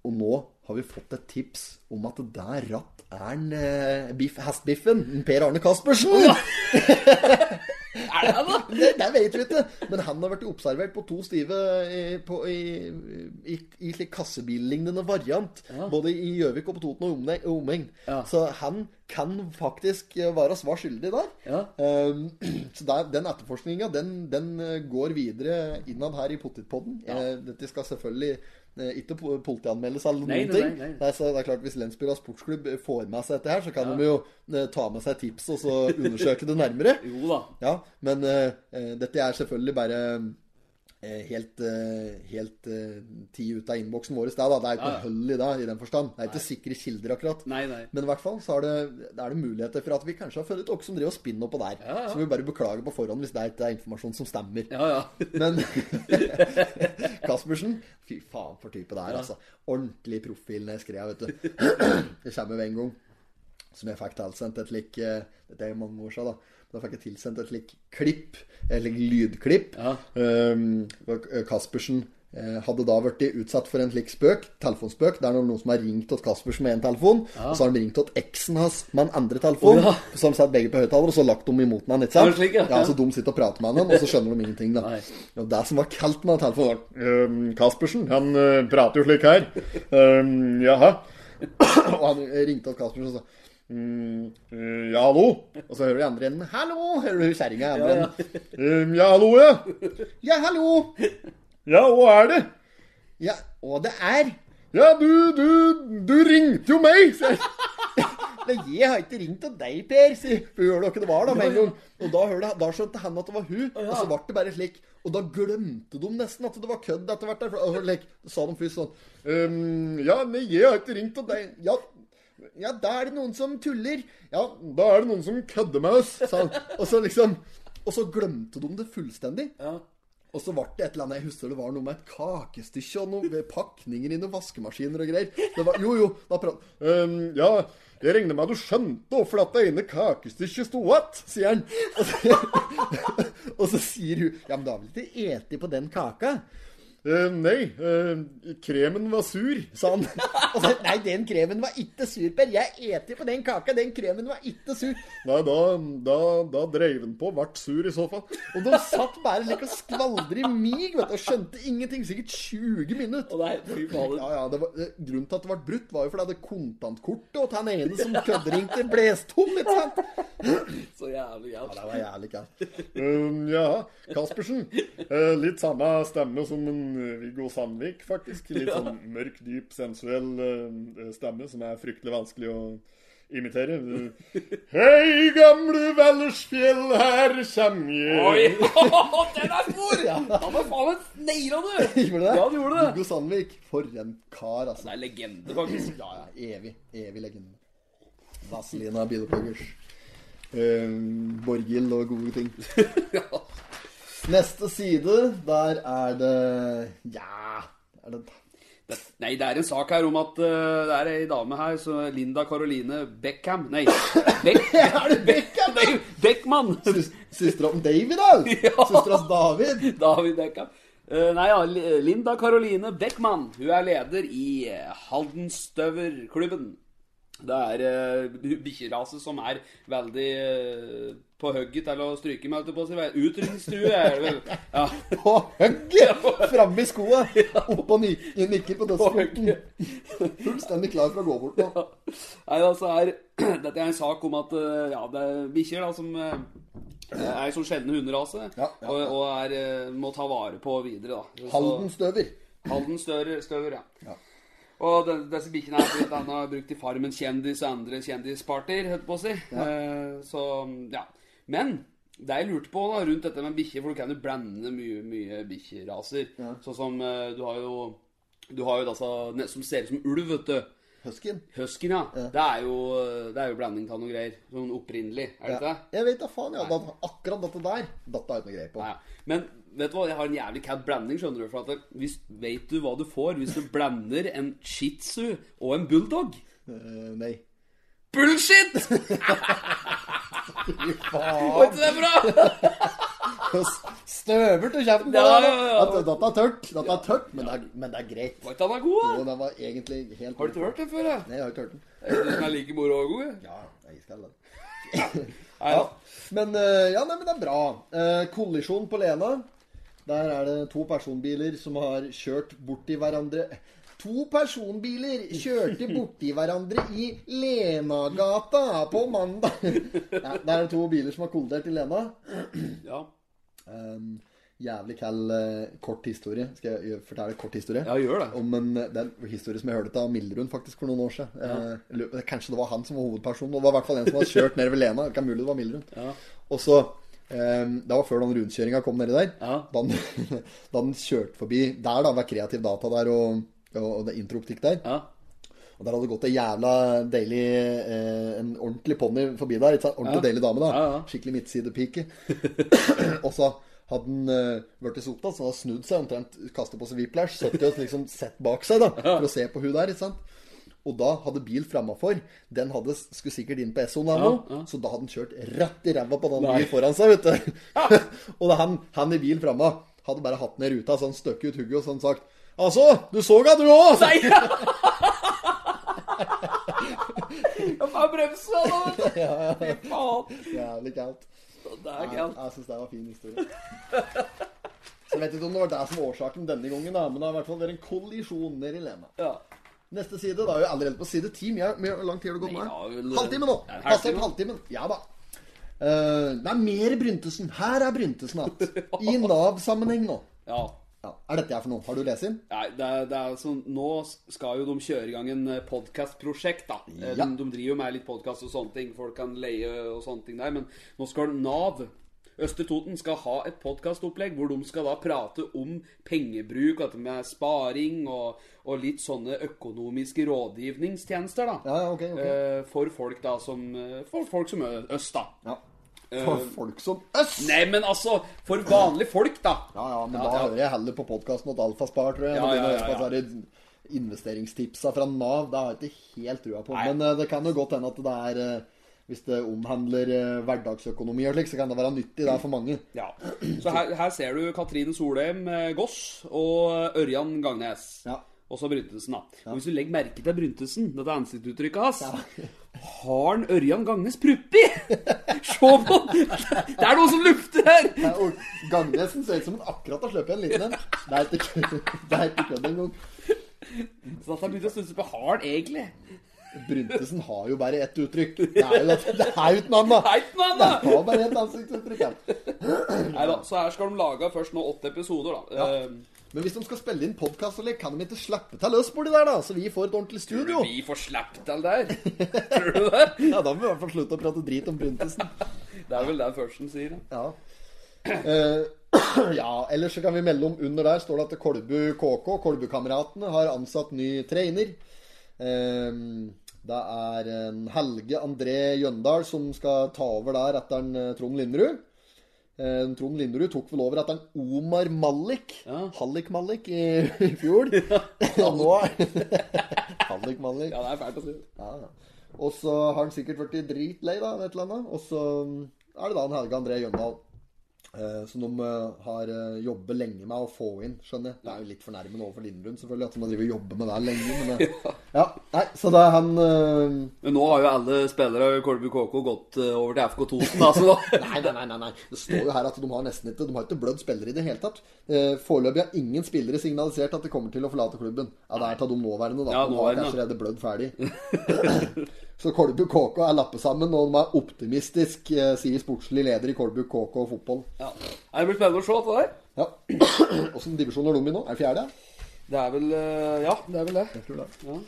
Og nå har vi fått et tips om at der ratt er en eh, biff, hestbiffen. Per Arne Kaspersen. <laughs> Er det han, da? Det, det vet vi ikke. Men han har vært observert på to stive i, på, i, i, i slik kassebillignende variant. Både i Gjøvik og på Toten og omegn. Ja. Så han kan faktisk være svar skyldig der. Ja. Um, <clears throat> så der, den etterforskninga, den, den eh, går videre innad her i Pottitpodden. Eh, dette skal selvfølgelig eh, ikke po- politianmeldes eller noen Nei, nei, ting. nei, så det er klart Hvis Lensbygda sportsklubb får med seg dette her, så kan de jo eh, ta med seg tips og så undersøke det nærmere. <laughs> Jo da. Ja, men eh, eh, dette er selvfølgelig bare eh, helt, eh, helt eh, ti ut av innboksen vår. Da, da. Det er ikke Ja, hull i det i den forstand. Det er ikke sikre kilder, akkurat. Nei, nei. Men i hvert fall så er det, er det muligheter for at vi kanskje har funnet noe som driver og spinner oppå der. Ja, ja. Så vi bare beklager på forhånd hvis det ikke er informasjon som stemmer. Ja, ja. <laughs> Men <laughs> Kaspersen Fy faen for type det er, altså. Ordentlig profil ned jeg vet du. <clears throat> Det kommer ved en gang som jeg fikk tilsendt et lik Det Dette er mange år siden, da. Da fikk jeg tilsendt et slikt klipp, et lydklipp. Ja. Um, Kaspersen eh, hadde da blitt utsatt for en slik spøk, telefonspøk. Det er noen som har ringt til Kaspersen med én telefon, og så har de ringt til eksen hans med en andre telefon. Oh, ja. Så har de satt begge på høyttaler, og så lagt dem imot ham Ikke Ja, sant? slik, ja. ja, så de sitter og prater med hverandre, og så skjønner de ingenting. da og det som var kaldt med den telefonen var «Ehm, Kaspersen, han eh, prater jo slik her. Ehm, jaha. <coughs> og han ringte til Kaspersen og sa «Mm, eh, ja, hallo? Og så hører du i andre enden Hallo! Hører du kjerringa i andre enden. «Ehm, ja, hallo, ja. Ja, hallo. Ja, hva er det? Ja, og det er Ja, du, du, du ringte jo meg! sier jeg. <laughs> Nei, jeg har ikke ringt til deg, Per, sier For gjør dere det var, da, med en gang. Og da, hørte, da skjønte han at det var hun, og så ble det bare slik. Og da glemte de nesten at det var kødd etter hvert. der, for- like, sa de først sånn um, ja, nei, jeg har ikke ringt til deg. Ja, ja, da er det noen som tuller. Ja, Da er det noen som kødder med oss. sa han. Og så liksom Og så glemte de det fullstendig. Ja. Og så ble det et eller annet Jeg husker det var noe med et kakestykke og noen pakninger i noen vaskemaskiner og greier. Det var, jo, jo, da prat... Um, ja, jeg regner med at du skjønte hvorfor det ene kakestykket sto igjen. sier han. Og så, <laughs> og så sier hun Ja, men du har vel ikke eti på den kaka? Ehm, nei, uh, kremen var sur. Sa han. <laughs> altså, Nei, den kremen var ikke sur, Per. Jeg eter på den kaka. Den kremen var ikke sur. Nei, da, da, da dreiv han på. Vart sur i så fall. Og de satt bare slik og skvaldret i mig vet du, og skjønte ingenting. Sikkert 20 minutter. Og fy fader. Ja, ja, det var, eh, Grunnen til at det ble brutt, var jo fordi det kontantkortet og han ene som kødderingte, bles tom. ikke sant? Så jævlig galt. Ja, Det var jævlig galt. Ehm, ja, Kaspersen. Eh, litt samme stemme som en Viggo Sandvik, faktisk. Litt sånn mørk, dyp, sensuell eh, stemme som er fryktelig vanskelig å imitere. <laughs> Hei, gamle Vellersfjell, her kjem Oi! <laughs> jeg. Den er stor! Ja, var faen meg naila du! <laughs> Gjorde det? Ja, du gjorde det. Viggo Sandvik. For en kar, altså. Det er legende, faktisk. Ja, ja. Evig. Evig legende. Vazelina Bilopphuggers. Eh, Borghild og gode ting. Neste side, der er det Ja er det, Det, nei, det er en sak her om at uh, det er ei dame her, så Linda Caroline Beckham Nei, <laughs> Beck, Er det Beckham. <laughs> Nei, Beckman! Søstera til David, da? <laughs> Ja. Søstera til David? David Beckham. Uh, nei, ja, Linda Caroline Beckman. Hun er leder i uh, Haldenstøverklubben. Det er uh, bikkjerase som er veldig eh, på hugget til å stryke meg, holdt på å si. Er det vel. Ja. <laughs> På hugget! Framme i skoa. Opp og nik nikker på dødsporten. Fullstendig klar for å gå bort nå. Nei, altså er <clears throat> Dette er en sak om at eh, ja, det er bikkjer som eh, er en sånn sjelden hunderase, Ja, ja, ja. og, og er, eh, må ta vare på videre. da. Haldenstøver. Halden støver. Halden støver, støver ja. Ja. Og den, disse bikkjene er blitt brukt i Farmen kjendis og andre kjendispartier, holdt på å si. Eh, så, ja. Men det jeg lurte på da, rundt dette med bikkjer, for du kan jo blande mye, mye bikkjeraser. Sånn som eh, du har jo Du har jo ne- som ser ut som ulv, vet du. Huskyen. Huskyen, ja. Det, er jo, det er jo blanding av noe greier. Sånn opprinnelig, er det ikke Ja. det? Jeg vet da faen, ja. Nei. akkurat dette der, dette har jeg ikke noe greier på. Nei, ja. Men vet du hva, jeg har en jævlig cad blanding, skjønner du. For at hvis, vet du hva du får hvis du <laughs> blander en shih tzu og en bulldog? Uh, nei. Bullshit! <laughs> Faen. Var ikke det bra? <laughs> Støver til kjeften på Ja, deg! ja, ja. ja. Dette er tørt, dette er tørt, men det er, men det er greit. Var ikke han god, Jo, da? var egentlig helt Har du ikke hørt den før? da? Nei, jeg har ikke hørt den. Jeg det du er like moro og god? ja? Jeg skal den. <laughs> Ja, da. men, eh, ja, nei, men det er bra. Eh, kollisjon på Lena. Der er det to personbiler som har kjørt borti hverandre. To personbiler kjørte borti hverandre i Lenagata på mandag. <laughs> Ja, det er to biler som har kollidert i Lena. Ja. Um, jævlig kall eh, kort historie. Skal jeg fortelle kort historie? ja, gjør det. Om en, det er en historie som jeg hørte av Mildrun faktisk for noen år siden. Eh, jeg kanskje det var han som var hovedpersonen. Det var i hvert fall en som hadde kjørt ned ved Lena. Kan mulig det var Mildrun. Ja. Og så eh, Det var før den rundkjøringa kom nedi der. Ja. Da han, <laughs> da han kjørte forbi der, da, ved Kreativ Data der og, og, det introoptikk der. Ja. Og der hadde det gått en jævla deilig eh, En ordentlig ponni forbi der. Ikke sant? Ordentlig Ja. deilig dame, da. Ja. Skikkelig midtsidepike. <laughs> og så hadde han uh, blitt sota, så han hadde snudd seg omtrent, kastet på seg whiplash, sittet og liksom sett bak seg da, for å se på hun der. ikke sant? Og da hadde bil framafor Den hadde, skulle sikkert inn på Essoen ja, ja. så da hadde han kjørt rett i ræva på den bilen foran seg, vet du. <laughs> og da han, han i bil framme hadde bare hatt ned ruta, så han støkk ut hugget og sånn sagt Altså, du så ga du òg! Nei! <laughs> Ja, bare bremsa, da! Ja, ja. Fy faen. Jævlig kaldt. Det er Ja, galt. jeg syns det var en fin historie. Så jeg vet ikke om det var det som var årsaken denne gangen, da, men det har i hvert fall vært en kollisjon nede i Lena. Ja. Neste side, da er vi allerede på side ti. Hvor lang tid har det gått med? Ja, Halvtime nå! Passert halvtime. halvtimen. Ja da. Uh, det er mer Bryntesen. Her er Bryntesen igjen. <laughs> I Nav-sammenheng nå. ja. Ja. Er dette jeg for noe? Har du lest inn? Nei, det er, det er sånn, Nå skal jo de kjøre i gang en podkastprosjekt. da. Eh, Ja. De, de driver jo med litt podkast og sånne ting. Folk kan leie og sånne ting der. Men nå skal Nav Østre Toten skal ha et podkastopplegg hvor de skal da prate om pengebruk, dette med sparing og, og litt sånne økonomiske rådgivningstjenester. da. Ja, okay, ok. ok. Eh, For folk da som eh, For folk som øst, da. Ja. For folk som øss! Nei, men altså For vanlige folk, da. Ja, ja, men Ja, da ja. hører jeg heller på podkasten til Alfaspar, tror jeg. Ja, ja, ja, ja. investeringstipsa fra Nav. Det har jeg ikke helt trua på. Nei. Men eh, det kan jo godt hende at det er eh, Hvis det omhandler eh, hverdagsøkonomi og slik, så kan det være nyttig det er for mange. Ja. Så her, her ser du Katrine Solheim eh, Goss og Ørjan Gangnes. Ja. Og så Bryntesen, da. Og hvis du legger merke til Bryntesen, dette ansiktsuttrykket hans <laughs> Har han Ørjan Gangnes pruppi? <laughs> Se på Det er noe som lukter her! Ja, Gangnesen ser ut som han akkurat har sluppet en liten en. Det er ikke kødd- engang. Så dette begynte å stunse på har han egentlig. Bryntesen har jo bare ett uttrykk. Det er jo, det er da! Nei, Det har bare ett ansiktsuttrykk. Ja. Neida, så her skal de lage først nå åtte episoder, da. Eh, Men hvis de skal spille inn podkast, kan de ikke slippe til løs borti der, da? Så vi får et ordentlig studio. vi får slippe til der. <laughs> Tror du det? Ja, Da må vi i hvert fall slutte å prate drit om Bryntesen. <laughs> Det er vel det førsten sier. Ja. Uh, <clears throat> ja, ellers så kan vi melde om under der står det at Kolbu KK, Kolbu-kameratene, har ansatt ny trener. Eh, det er en Helge André Jøndal som skal ta over der etter en eh, Trond Linderud. Eh, Trond Linderud tok vel over etter en Omar Malik. Ja. Hallik Malik i, i fjor. <laughs> <laughs> Og nå <laughs> Hallik Malik. Ja, det er fælt å si. Ja, ja. Og så har han sikkert blitt dritlei da, av et eller annet. Og så er det da en Helge André Jøndal. Eh, som de eh, har eh, jobbet lenge med å få inn, skjønner jeg. Det er jo litt fornærmende overfor Lindrud, selvfølgelig, at man driver og jobber med det lenge. Men <laughs> det, ja, nei, så det er han uh... Men nå har jo alle spillere i Kolbu KK gått over til FK Toten, da. Så da <laughs> Nei, nei, nei, nei. Det står jo her at de har nesten ikke De har ikke blødd spillere i det hele tatt. Uh, Foreløpig har ingen spillere signalisert at de kommer til å forlate klubben. Ja, det er av de nåværende, da. Ja, de har kanskje allerede blødd ferdig. <laughs> Så Kolbu KK er lappet sammen, og de er optimistisk, eh, sier sportslig leder i Kolbu KK fotball. ja. Det blir spennende å se dette der. Ja. <clears throat> Åssen divisjon er de i nå? Er det fjerde? Det er vel eh, Ja, det er vel det. Jeg tror det. Ja.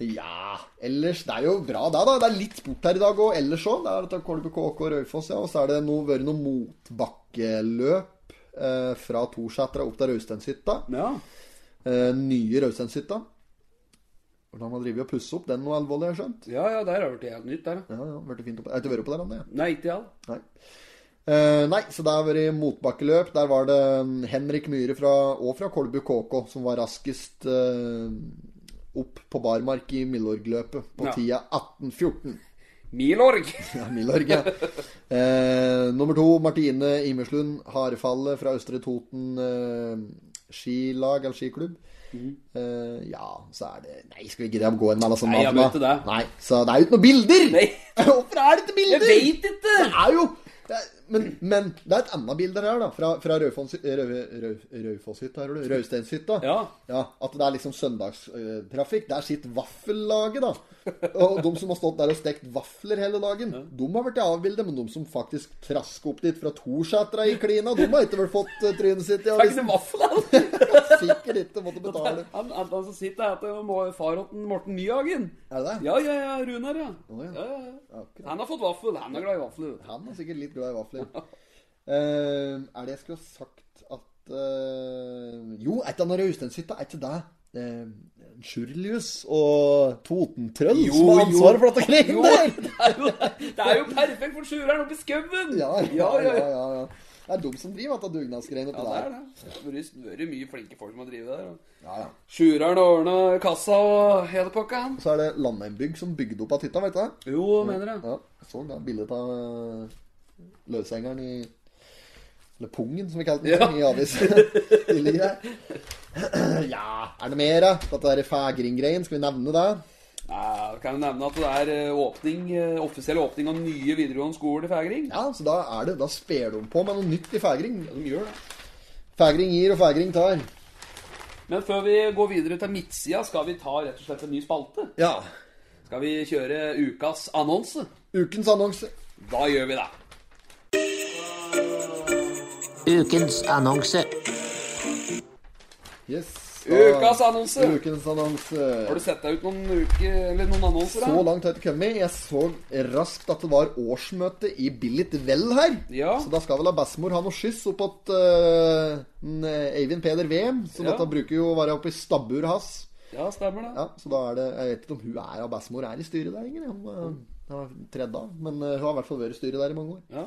Ja, ellers Det er jo bra, det. da Det er litt sport her i dag òg, ellers òg. Det er dette Kolbu KK og Raufoss, ja. Og så er det noe, vært noe motbakkeløp eh, fra Torsætra opp til Rausteinshytta. ja. Eh, nye Rausteinshytta. Hvordan har drevet og pusset opp den noe alvorlig, har jeg skjønt? Ja, ja, der har det blitt helt nytt, der. ja. Ja, vært fint opp. Har ikke vært på der, Anne. Nei, ikke all. Nei. Eh, nei, så det har vært motbakkeløp. Der var det mm, Henrik Myhre fra, og fra Kolbu KK som var raskest eh, opp på barmark i Milorg-løpet på Ja. tida 18.14. Milorg! <laughs> Ja, Milorg, ja. Eh, nummer to, Martine Imerslund Harefallet fra Østre Toten eh, skilag eller skiklubb. Eh, ja, så er det Nei, skal vi gidde å gå inn med alle sånne Nei, jeg vet det. Nei, så det er jo ikke noen bilder! Nei. <laughs> Hvorfor er det ikke bilder? Jeg veit ikke! Det er jo det er, men, men det er et annet bilde her, da. Fra, fra Raufoss- Rau- Rau- Raufosshytta, du? Rausteinshytta. Ja. ja. At det er liksom søndagstrafikk. Der sitter vaffellaget, da. Og de som har stått der og stekt vafler hele dagen, de har vært avbildet. Men de som faktisk trasker opp dit fra Torsetra i klina, de har ikke vel fått eh, trynet sitt i avisen. <laughs> Sikkert ikke måtte betale. Han, han, han som sitter her, heter er far Morten Nyhagen. Er det det? Ja, ja, ja, Runar, ja. Oh, ja. Ja, ja, ja. Han har fått vaffel. Han er glad i vafler. Han er sikkert litt glad i vafler. Eh, er det jeg skulle ha sagt at uh, Jo, et av han Rausteinshytta? Er ikke det uh, Sjurlius og Totentrøll som har ansvaret for dette Jo, der? det er jo, det er jo perfekt for sjureren oppe i skauen! Ja, ja, ja, ja, ja. Det er de som driver dette dugnadsgreiene Ja, oppi det er der. det. Det vært- mye flinke folk som har drevet der. Ja, ja. Sjureren ordna kassa og hele pakka. Så er det Landheimbygg som bygde opp av hytta, vet du det? Jo, mener jeg. Ja, jeg så da bildet av løshengeren i Eller pungen, som vi kalte den Ja. i avis. <laughs> tidligere. <clears throat> ja, er det mer, da? Dette der fægring-greien, skal vi nevne det? Ja, kan jeg nevne at det er eh, åpning, eh, offisiell åpning av nye videregående skoler i Fægring? Ja, så da er det Da sper de på med noe nytt i fægring. De gjør det. Fægring gir, og fægring tar. Men før vi går videre til midtsida, skal vi ta rett og slett en ny spalte. Ja. Skal vi kjøre ukas annonse? Ukens annonse. Da gjør vi det. Ukens annonse. Yes. Ukas annonse. Ukens annonse. Har du sett deg ut noen uke, eller noen annonser? Så da? langt har jeg ikke kommet. Jeg så raskt at det var årsmøte i Billit Vel her. Ja. Så da skal vel da bestemor ha noe skyss opp at uh, Eivind Peder Wem. Så Ja. dette bruker jo å være oppe i stabburet hans. Ja, stemmer det. Ja, så da er det Jeg vet ikke om hun er av bestemor er i styret der lenger. Hun hun, har tredd av. Men uh, hun har i hvert fall vært i styret der i mange år. Ja.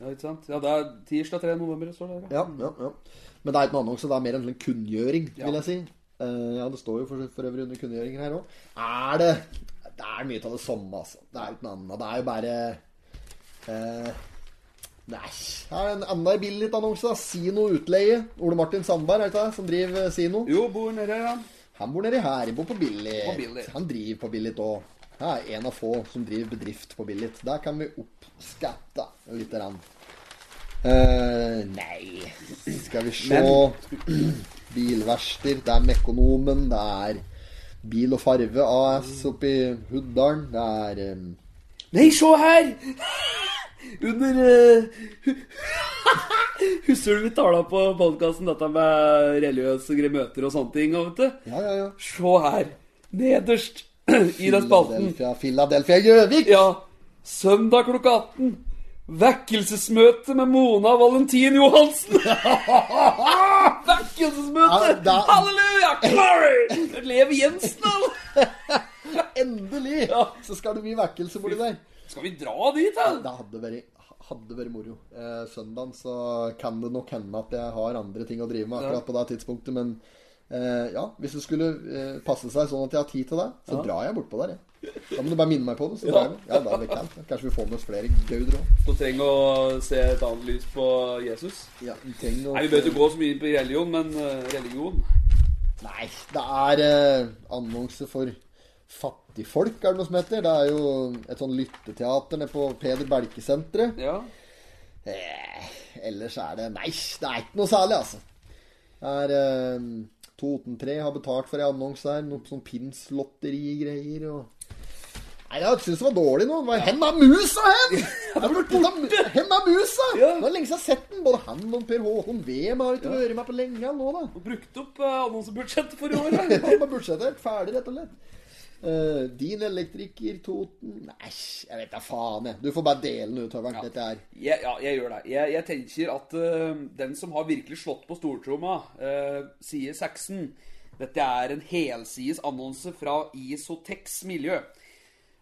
Ja, ikke sant? Ja, det er tirsdag 3. november, står det. Ja, ja, ja. Men det er ikke noe annonse, det er mer en sånn kunngjøring, Ja. vil jeg si. Uh, ja, det står jo for, for øvrig under kunngjøringer her òg. Er det Det er mye av det samme, altså. Det er ikke noe annet. Det er jo bare uh, Nei. Her er en enda billig annonse. Sino Utleie. Ole Martin Sandberg, er det ikke det, som driver Sino? Jo, bor nede her, han. Han bor nedi her. Bor på Billit. På Billit. Han driver på Billit òg. Han er en av få som driver bedrift på Billit. Der kan vi oppskatte lite grann. Eh, nei Skal vi se Bilverkster. Det er Mekonomen. Det er Bil og Farve AS oppe i Huddalen. Det er um... Nei, se her! <laughs> Under uh... <laughs> Husker du vi tala på podkasten dette med religiøse gremøter og sånne ting? Vet du? Ja, ja, ja. Se her! Nederst i den spalten. Philadelphia, Gjøvik. Ja. Søndag klokka 18. Vekkelsesmøte med Mona Valentin Johansen. <laughs> Vekkelsesmøte! Ja, da- Halleluja! Glory! <laughs> Lev Jensen, eller? <laughs> Endelig! Ja. Så skal det bli vekkelse borti der. Skal vi dra dit, da? Det hadde vært, hadde vært moro. Eh, søndagen så kan det nok hende at jeg har andre ting å drive med akkurat på det tidspunktet, men eh, ja, hvis det skulle eh, passe seg sånn at jeg har tid til det, så drar jeg bortpå der, jeg. Da må du bare minne meg på det, så drar jeg. Ja, da er det kaldt. Kanskje vi får med oss flere gauder òg. Du trenger å se et annet lys på Jesus. Ja, vi trenger å- Nei, Vi bør ikke gå så mye på religion, men eh, religion Nei, det er eh, annonse for fattigfolk, er det noe som heter. Det er jo et sånn lytteteater nede på Peder Belke-senteret. Ja. Eh, ellers er det Nei, det er ikke noe særlig, altså. Det er Toten3 har betalt for ei annonse her. Noe sånn Pins-lotterigreier og Nei, jeg syns det var dårlig nå. Ja. var, Hen er musa, hen! Er. <laughs> Hen er musa! Ja. Det var lenge siden jeg har sett den. Både han og Per Håkon Wem har ikke vært med på lenge nå, da. Og brukt opp uh, annonsebudsjettet for i år. <laughs> ja, var budsjettert ferdig, rett og slett. Eh, din elektriker, Toten Nei, jeg vet da faen, jeg. Du får bare dele den utover. Dette er Ja, ja, jeg gjør det. Jeg, jeg tenker at uh, den som har virkelig slått på stortromma, uh, sier Saxon Dette er en helsides annonse fra Isotex miljø.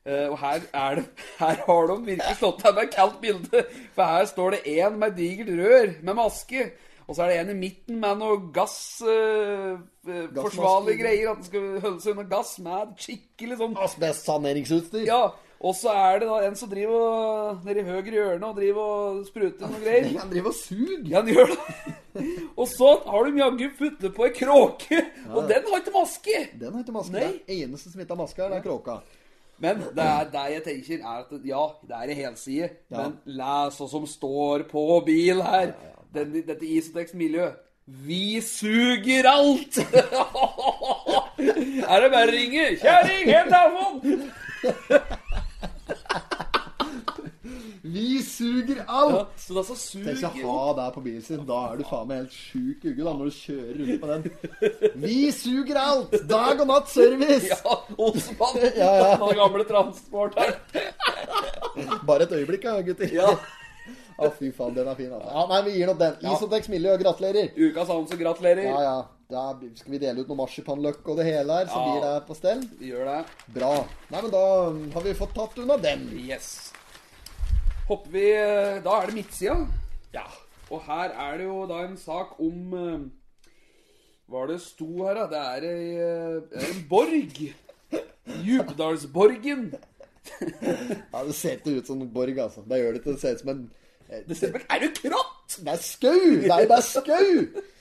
Eh, og her, er det, her har de virkelig slått deg med kaldt bilde. For her står det én med digert rør med maske. Og så er det en i midten med noe gass uh, Forsvarlige greier. At den skal holde seg under gass med skikkelig sånn asbestsaneringsutstyr. Ja, og så er det da en som driver og, nede i høyre hjørne og driver og spruter noe greier. <laughs> Han driver og suger. Ja, han gjør det. <laughs> Og så har de jaggu puttet på ei kråke, og den har ikke maske. Den har ikke maske. Nei. Det eneste som ikke har maske, er den kråka. Men det er det jeg tenker, er at ja, det er ei helside, men les hva som står på bil her. Den, dette Isotex miljø. Vi suger alt! <laughs> er det bare å ringe? Kjerring, helt telefonen! Vi suger Ja, alt! så da så Tenk å ha det på bilen sin. Da er du faen meg helt sjuk i da, når du kjører rundt på den. Vi suger alt! Dag og natt service! Ja, Osman. Ja, ja. Den gamle transporteren. Bare et øyeblikk, ja, gutter. Ja. Å, fy faen, den er fin, altså. Ja, nei, vi gir nok den. Isotex Miljø, gratulerer. Ukas annonse, gratulerer. Ja, ja. Da skal vi dele ut noe marsipanløk og det hele her, så blir det på stell. Vi gjør det. Bra. Nei, men da har vi fått tatt unna den. Yes. Hopper vi eh, Da er det midtsida. Ja. Og her er det jo da en sak om eh, Hva er det sto her, da? Det er eh, en borg. Djupdalsborgen. ja, det ser ikke ut som en borg, altså. Det gjør det ikke. Det ser ut som en Er du kratt? Det er skau! Det er jo bare skau!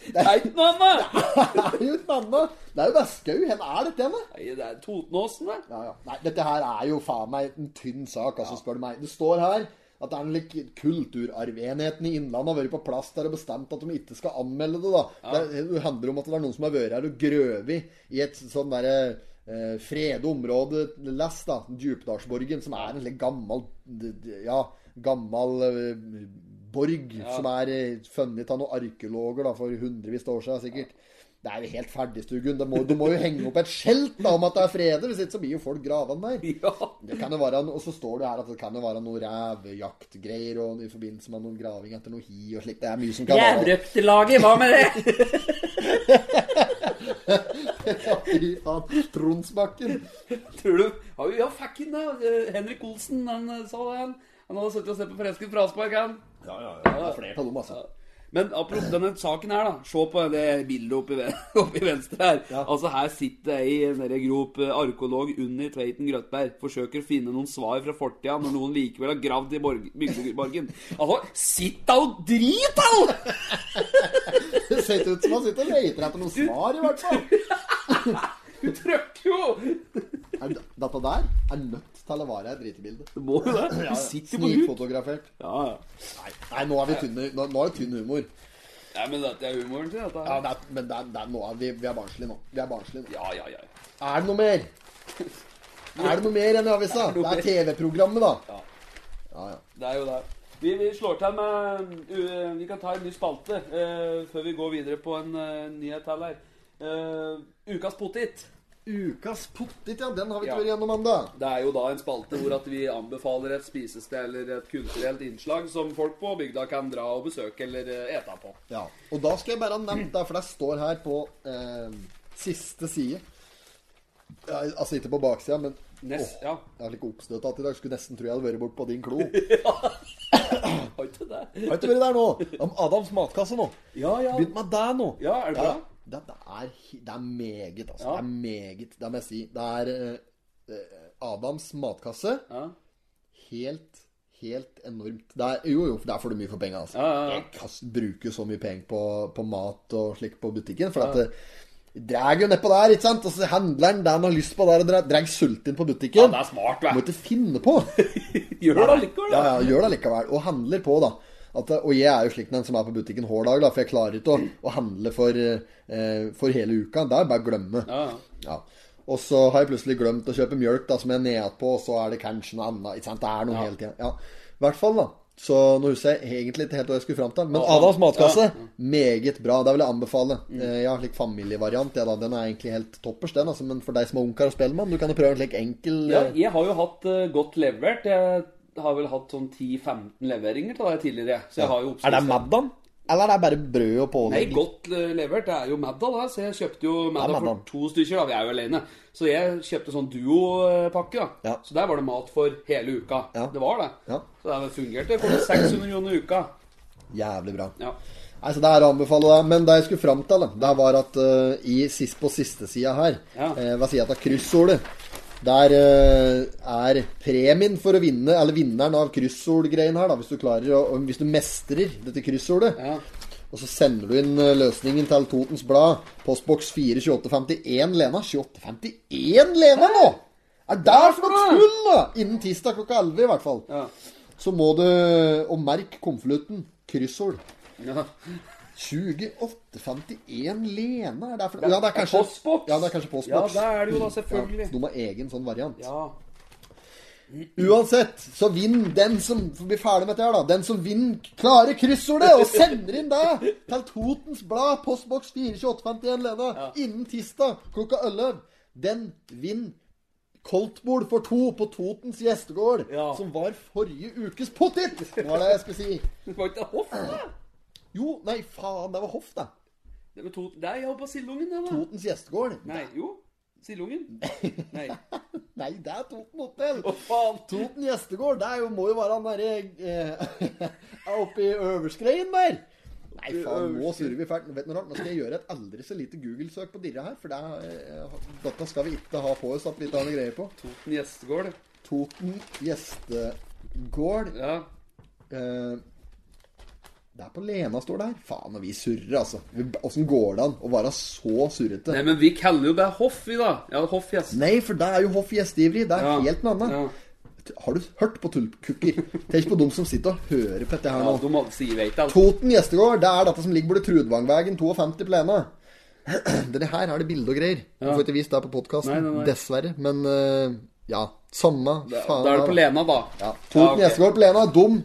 Det er ikke noe annet. jo et annet. Det er jo bare skau. Hvor er dette henne? Det er Totenåsen, det. Ja, ja. Nei, dette her er jo faen meg en tynn sak, altså, spør du meg. Det står her at det er en lik kulturarvenheten i Innlandet har vært på plass der og bestemt at de ikke skal anmelde det. da. Det, det handler om at det er noen som har vært her og grøvet i et sånn derre eh, frede område lest, da. Djupdalsborgen, som er en litt gammel Ja, gammel borg borg som er eh, funnet av noen arkeologer da, for hundrevis av år siden, sikkert. Det er jo helt ferdigstuggen. Du må, jo henge opp et skjelt da, om at det er fredet. Hvis ikke så blir jo folk gravende der. <laughs> Ja. Det kan jo være, Og så står det her at det kan jo være noe revejaktgreier og i forbindelse med noen graving etter noe hi og slikt. Det er mye som kan være Jævrøktelaget, hva med det? <laughs> Tronsbakken. Tror du Ja, ja fucken da. Eh, Henrik Olsen, han eh, sa det, han. Han hadde sittet og sett på Fresken fraspark, han. Det er flere av dem, altså. Men apropos denne saken her, da. Se på det bildet oppi, i <laughs> oppi venstre her. Altså Her sitter ei nede grop eh, arkeolog Unni Tveiten Grøtberg. Forsøker å finne noen svar fra fortida når noen likevel har gravd i borg, bygdeborgen. Altså, sitt da og drit, da! Det <laughs> ser ikke ut som han sitter og leter etter noen svar, i hvert fall. <laughs> Hun trøkker jo! Er, dette der er nødt til å være et dritebilde. Det må jo det. <laughs> Du sitter på huk. Snikfotografert. Ja, ja. Nei, nei, nå er vi tynne, nå, nå er det tynn humor. Nei, men dette er humoren sin, dette. Ja, det er, men det er, det er, nå er vi, vi er barnslige nå. Vi er barnslige nå. ja, ja. ja. Er det noe mer? Er det noe mer enn i avisa? <laughs> Det er TV-programmet, da. Ja. Ja, ja. Det er jo det. Vi, vi slår til med uh, Vi kan ta en ny spalte uh, før vi går videre på en uh, nyhet her. Uh, ukas potet. Ukas pottit, ja. Den har vi ikke Ja. vært gjennom ennå. Det er jo da en spalte hvor at vi anbefaler et spisested eller et kulturelt innslag som folk på bygda kan dra og besøke eller uh, ete på. Ja. Og da skal jeg bare ha nevnt det, for det står her på eh, siste side ja, Altså ikke på baksida, men Nest, Åh, Jeg har litt oppstøtt at i dag. Skulle nesten tro jeg hadde vært bort på din klo. <laughs> Har ikke det? Har ikke vært der nå. Om Adams matkasse nå. Ja, ja. Begynt med det nå. Ja, er det bra? Det, det, er, det er meget, altså. Ja. Det er meget. Det må jeg si. Det er eh, eh, Adams matkasse. Ja. Helt, helt enormt. Det er, jo, jo, for der får du mye for penga, altså. Ja, ja, ja. Jeg bruker bruke så mye penger på, på mat og slikt på butikken. For at det drar jo nedpå der, ikke sant? Og så handleren det han har lyst på der, og drar- drar sulten på ja, det er smart, Må ikke finne på. <laughs> Gjør det allikevel. Ja, ja, gjør det allikevel. Og handler på, da. At, og jeg er jo slik den som er på butikken hver dag, da, for jeg klarer ikke å, å handle for, eh, for hele uka. Det er bare å glemme. Ja, ja. Og så har jeg plutselig glemt å kjøpe mjølk, da, som jeg er nedpå, og så er det kanskje noe annet. Ikke sant? Det er noe hele tida. Ja. I hvert fall, da. Så nå husker jeg egentlig ikke helt hva jeg skulle fram til. Men Adams matkasse, Mm. meget bra. Det vil jeg anbefale. Eh, Jeg har slik familievariant. Ja, da. Den er egentlig helt toppers, den. Altså. Men for deg som er ungkar og spellemann, du kan jo prøve en slik enkel Ja, eh, jeg har jo hatt uh, godt levert. Jeg har vel hatt sånn 10-15 leveringer til det tidligere. Så jeg har jo Er det Maddan? Eller er det bare brød og pålegg? Nei, godt eh, levert. Det er jo Madda, da. Så jeg kjøpte jo Madda for to stykker. da, Vi er jo alene. Så jeg kjøpte sånn duo-pakke. da. Ja. Så der var det mat for hele uka. Ja. Det var det. Ja. Så det fungerte. For kom 600 kroner i uka. Jævlig bra. Ja. Nei, så det er å anbefale det. Men det jeg skulle fram til, det var at uh, i, sist, på siste sida her, Ja. uh, hva sier jeg til kryssordet, der eh, er premien for å vinne, eller vinneren av kryssordgreien her, da, hvis du klarer å, hvis du mestrer dette kryssordet, Ja. og så sender du inn eh, løsningen til Totens Blad, postboks 42851 Lena. 2851 Lena nå! Er det for noe tull, da? Innen tirsdag klokka 11 i hvert fall. Ja. Så må du Og merk konvolutten. Kryssord. ja. 2851 Lena er det for Ja, det er kanskje Postboks. Ja, det er kanskje Ja, det er det jo da, selvfølgelig. Ja, de har egen sånn variant. Ja. Uansett, så vinn den som blir ferdig med dette her, da. Den som vinner klarer kryssordet og sender inn det til Totens Blad, postboks 42851 Lena, Ja. innen tirsdag klokka 11. Den vinner Koltbol for to på Totens gjestegård, Ja. som var forrige ukes pottit! Det var det jeg skulle si. Det var ikke hoff, det. Jo, nei, faen, det var hoff, da. Det var Toten. Nei, jeg var på Sildungen, da. Totens gjestegård. Nei, jo. Sildungen. Nei. <laughs> Nei, det er Toten hotell. Å, faen. Toten gjestegård, det er jo, må jo være han derre eh, <laughs> Oppe i Øverskreien der. Nei, faen, nå surrer vi fælt. Vet du noe rart? Nå skal jeg gjøre et aldri så lite Google-søk på dirra her, for det er, eh, dette skal vi ikke ha på oss at vi ikke har noe greie på. Toten gjestegård. Toten gjestegård. Ja. Eh, det er på Lena, står der. Faen, og vi surrer, altså. Åssen går det an å være så surrete? Nei, men vi kaller jo bare hoff, vi, da. Ja, hoff gjest. Nei, for det er jo hoff gjesteivrig. Det er Ja. helt noe annet. Ja. Har du hørt på tullkukker? Tenk på dem som sitter og hører på dette her nå. Ja, de si vet alt. Toten gjestegård, det er dette som ligger borti Trudvangvegen 52 på Lena. <clears throat> Dette her er det bilde og greier. Du Ja. får ikke vist det på podkasten, dessverre. Men uh, ja, samme faen. da er det på Lena, da. Ja. Toten ok. gjestegård på Lena, dum.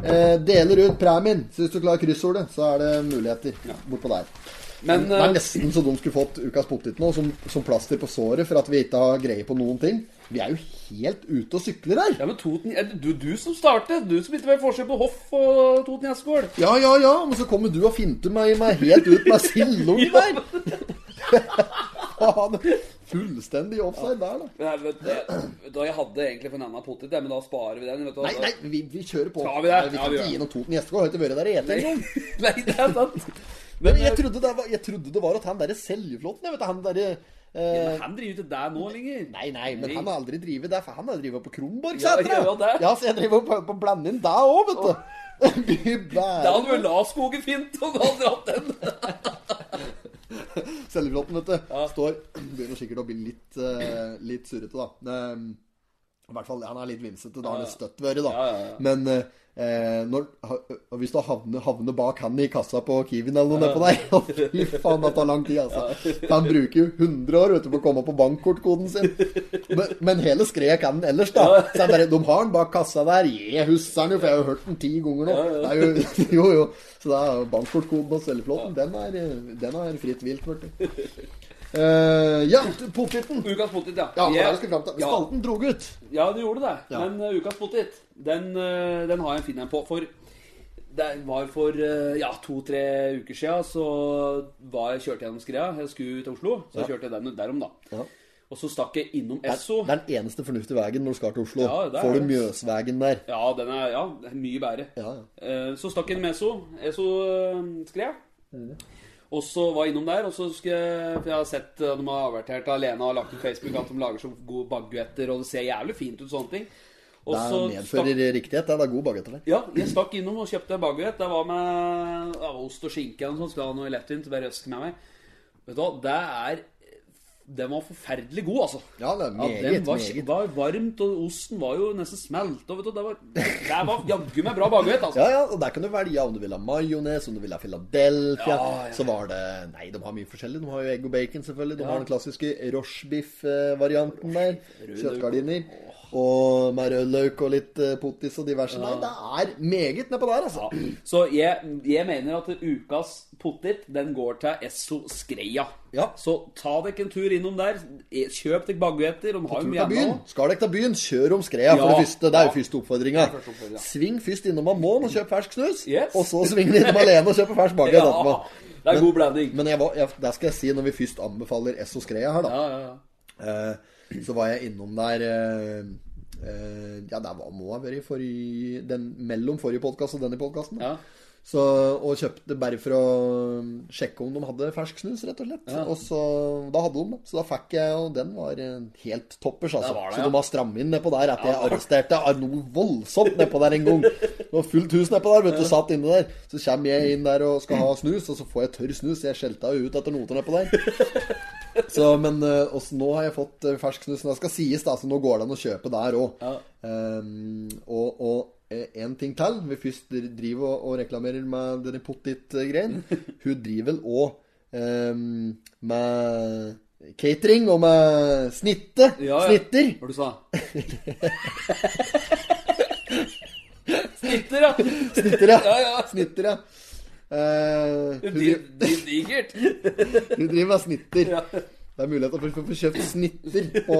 Eh, deler ut premien. Så hvis du klarer kryssordet, så er det muligheter bortpå der. Men Det er eh, nesten så de skulle fått ukas pottit nå, som, som plaster på såret for at vi ikke har greie på noen ting. Vi er jo helt ute og sykler her. Ja, men Toten er det du, du som startet. Du som ikke vet forskjell på hoff og Toten Gjessgård. Ja, ja, ja, men så kommer du og finter meg, meg helt ut med <laughs> sildungen der. <laughs> Faen, fullstendig offside der, da. Nei, vet du, jeg hadde egentlig for en annen potet, men da sparer vi den. Vet du, Nei, nei, vi, vi kjører på. Tar vi det? Nei, vi Ja, kan ikke gi noen Toten Gjestegård. Har ikke vært der og ete engang. <laughs> nei, det er sant. Men jeg trodde det var, jeg trodde det var at han derre Seljeflåten, jeg vet han derre Ja, eh, men han driver ikke der nå lenger. Nei, nei, men han har aldri drevet der, for han har drevet på Kronborg, Ja, ja, det. ja, så jeg driver på, på blande inn deg òg, vet du. Oh. <laughs> Da hadde la Laskogen fint om du hadde hatt den. <laughs> <laughs> Seljeflåten, vet du, står Begynner sikkert å bli litt, uh, litt surrete, da. Det, I hvert fall, Han er litt vimsete. Da har det støtt vært, da. Ja, ja, ja. Men eh, når, hvis du havner, havner bak han i kassa på Kiwien eller noe nedpå der <laughs> Fy faen, det tar lang tid, altså. Han bruker jo 100 år vet du, på å komme på bankkortkoden sin. Men, men hele skredet kan han ellers, da. Så han bare, De har han bak kassa der. Jeg husker han jo, for jeg har jo hørt den ti ganger nå. Det er jo, <laughs> jo, jo. Så da er bankkortkoden på celleflåten, den er, den er fritt vilt, vet du. Eh, ja, poteten. Ukas potet, ja. Ja, Jeg- skal ja. Drog ut. Ja, det gjorde det. Ja. Men uh, ukas potet, den, uh, den har jeg en fin en på. For det var for uh, ja, to-tre uker siden så var jeg kjørt gjennom skreia. Jeg skulle til Oslo, så kjørte jeg den derom, da. Ja. Og så stakk jeg innom Esso. Det er den eneste fornuftige veien når du skal til Oslo. Ja, Får du. Mjøsvegen der. Ja, den er, ja, mye bedre. Ja, ja. Så stakk jeg innom Esso. Esso uh, Skrea. Og så var jeg innom der, og så skulle jeg For jeg har sett uh, de har avertert Alena og lagt ut Facebook at de lager så gode baguetter, og det ser jævlig fint ut, sånne ting. Og Det er medfører riktighet. Det er god bagetter der. Ja, jeg stakk innom og kjøpte en baguett. Det var med ja, ost og skinke og sånn. Skal ha noe lettvint. Bare røske med meg. Vet du hva, det er Den var forferdelig god, altså. Ja, det er Ja, meget, den var, meget. var varmt, og osten var jo nesten smelt. Og vet du, det var, det var jaggu meg bra baguett, altså. Ja, ja, og der kan du velge om du vil ha majones, om du vil ha Philadelphia. Ja, ja. Så var det Nei, de har mye forskjellig. De har jo egg og bacon, selvfølgelig. De har den klassiske rochebiff-varianten der. Kjøttgardiner. Og med rødløk og litt pottis potis og diverse. Nei, det er meget nedpå der, altså. Ja. Så jeg, jeg mener at ukas pottit, den går til Esso Skreia. Ja. Så ta dere en tur innom der. Kjøp dere baguetter. De har jo mye annet. Skal dere til byen, kjør om skreia Ja. det første. Det er jo første oppfordringa. Sving først innom Amon og kjøp fersk snus. Yes. Og så svinger du innom alene og kjøper fersk baguett <laughs> etterpå. det er god blanding. Men jeg jeg, der skal jeg si, når vi først anbefaler Esso Skreia her, da Ja, ja, ja. eh, <clears throat> Så var jeg innom der eh, eh, Ja, der var, må ha vært i forrige den, mellom forrige podkast og denne podkasten. Ja. Så, og kjøpte bare for å sjekke om de hadde fersk snus, rett og slett. Og så, da hadde de det. Så da fikk jeg, og den var eh, helt toppers, altså. Det det, så de har strammet inn nedpå der etter jeg arresterte noe voldsomt nedpå der en gang. Det var fullt hus nedpå der, vet du. Satt inne der. Så kommer jeg inn der og skal ha snus, og så får jeg tørr snus. Jeg skjelta jo ut etter noter nedpå der. <laughs> Så, men eh, også nå har jeg fått eh, fersk snus. Det skal sies, da, så nå går det an å kjøpe der òg. Ja. og, og eh, en ting til. Vi først driver og, og reklamerer med denne pottit-greien. <laughs> Hun driver vel òg med catering og med snitte. Ja, ja. Snitter. Hva du sa <laughs> Snitter, ja. Snitter, ja. Ja, ja. Snitter, ja. Eh, hun, Digert. <laughs> hun driver med snitter. Ja. Det er mulighet for å få kjøpt snitter på,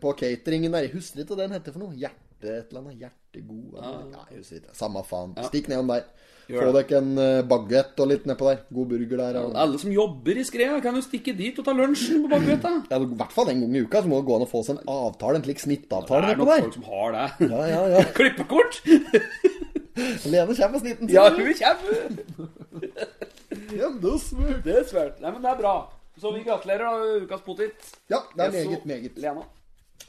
på cateringen der. Jeg husker ikke hva den heter for noe. Hjerte et eller annet. Hjertegod eller- Ja, jeg husker ikke. Samme faen. Stikk nedom der. Gjør Få dere en baguett og litt nedpå der. God burger der. Og, Alle som jobber i Skrea, kan jo stikke dit og ta lunsjen på baguetta. <clears throat> ja, I hvert fall en gang i uka så må det gå an å få seg en avtale, en slik snittavtale Det er nedpå nok folk som har det. Ja, ja, ja. <laughs> Klippekort! <laughs> <laughs> Lene kommer med snitten sin. Ja, hun kommer! <laughs> Ja, det er smurt. Det er svært. Nei, men det er bra. Så vi gratulerer, da, ukas potet. Ja, det er meget, meget. Lena.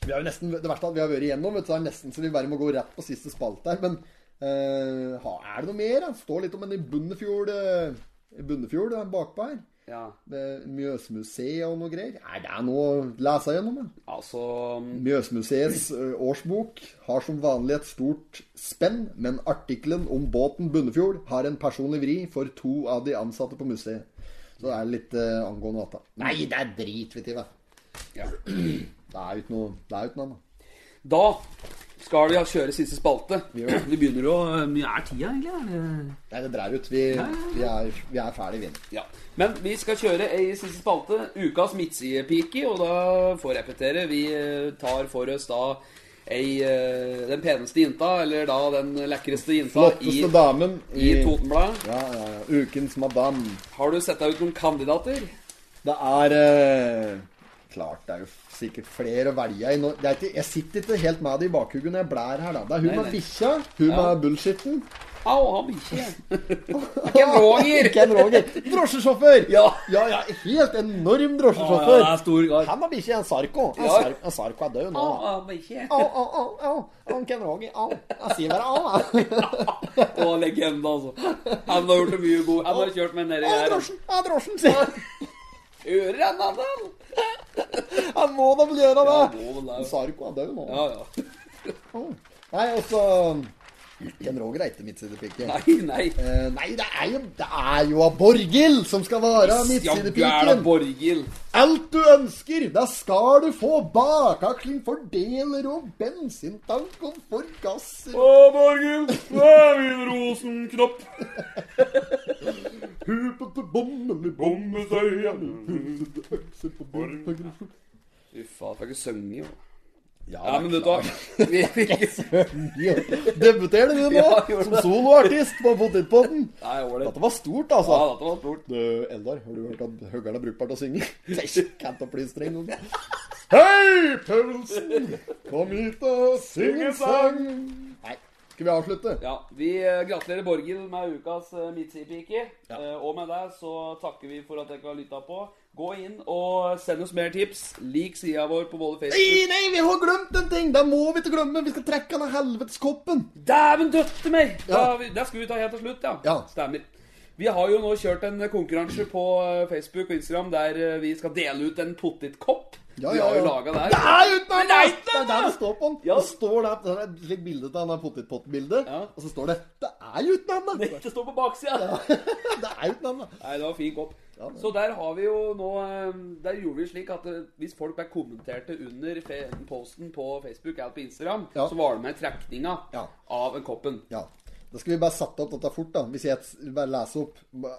Vi har jo nesten, det verste er at vi har vært igjennom, vet du, det er nesten så vi bare må gå rett på siste spalt her. Men uh, er det noe mer? da? Står litt om en i Bunnefjord, uh, i Bunnefjord bakpå her. Ja, Mjøsmuseet og noe greier. Nei, det er noe å lese gjennom? da? altså Mjøsmuseets årsbok har som vanlig et stort spenn, men artikkelen om båten Bunnefjord har en personlig vri for to av de ansatte på museet. Så det er litt uh, angående dette. Nei, det er drit, vet du. ja. <clears throat> Det er ikke noe Det er noe annet. Da skal vi kjøre siste spalte. Vi begynner å Hvor mye er tida, egentlig? Nei, det drar ut. Vi, vi er, vi er ferdig, vi. Ja. Men vi skal kjøre ei siste spalte. Ukas midtsidepike. Og da får jeg repetere. Vi eh, tar for oss da ei eh, Den peneste jenta, eller da den lekreste jenta i, damen i Totenbladet. Ja, ja, ja. Ukens madam. Har du sett deg ut noen kandidater? Det er eh, Klart, det er jo sikkert flere å velge i. Ikke, jeg sitter ikke helt med det i bakhugget når jeg blær her, da. Det er hun Nei, med bikkja, hun Ja. med bullshitten. Au, han bikkje. Ken Roger. Ken Roger. Drosjesjåfør! Ja. ja, ja, helt enorm Ja, drosjesjåfør. Ja, ja, stor kar. Han har bikkje, en Sarko. En, Ja. sar, en Sarko er død nå. Au, au, bikkje. Au, au, au, Ken Roger, au. Jeg sier bare au, jeg. <laughs> Å, legende, altså. Han har gjort det mye god. Han har kjørt meg nedi her. drosjen, ja, drosjen, sier <laughs> han. Kjører han, Adal? <laughs> Han må da vel gjøre det! Ja, må. Sarko er død nå. Ja, ja. <laughs> Nei, altså så Ken Roger er ikke midtsidepike. Nei, nei. Eh, nei, det er jo Det er jo av Borghild som skal være midtsidepiken. Alt du ønsker, det skal du få. Bakaksling, fordeler og bensintank og forgasser. Å, Borghild, det er min rosenknopp. <laughs> Uffa, får ikke synge, jo. Ja, Ja, men vet du hva? Vi, vi, <laughs> Debuterer du nå Ja, jeg gjorde som det. soloartist på Potetpotten? Nei, ålreit. Dette var stort, Ja, altså. dette var stort. Du, Eldar, har du hørt at høgger'n er brukbart til å synge? Can't plystre engang. Hei, Paulsen! Kom hit og syng en sang. Skal vi avslutte? Ja, Vi eh, gratulerer Borghild med ukas uh, midtsidepike. Ja. og med det så takker vi for at dere har lytta på. Gå inn og send oss mer tips. Lik sida vår på både Facebook nei, nei, vi har glemt en ting! Det må vi ikke glemme. Vi skal trekke den helveteskoppen. Dæven døtte meg! Ja. Da- Det skal vi ta helt til slutt, ja. Ja. Stemmer. Vi har jo nå kjørt en konkurranse på eh, Facebook og Instagram der eh, vi skal dele ut en potetkopp. Ja, ja, ja. laga der. Det er uten Men det er Det er der det står på den. Ja. Det står der, det er et slikt bilde av denne potetpottbildet, Ja. og så står det 'Det er utenfor'. Nei, det står på baksida. <laughs> Det er uten henne. Nei, det var fin kopp. Ja, Så der har vi jo nå eh, Der gjorde vi slik at eh, hvis folk ble kommenterte under posten på Facebook eller på Instagram, Ja. så var det med trekninga Ja. av koppen. Ja. Da skal vi bare sette opp dette fort, da. Hvis jeg bare leser opp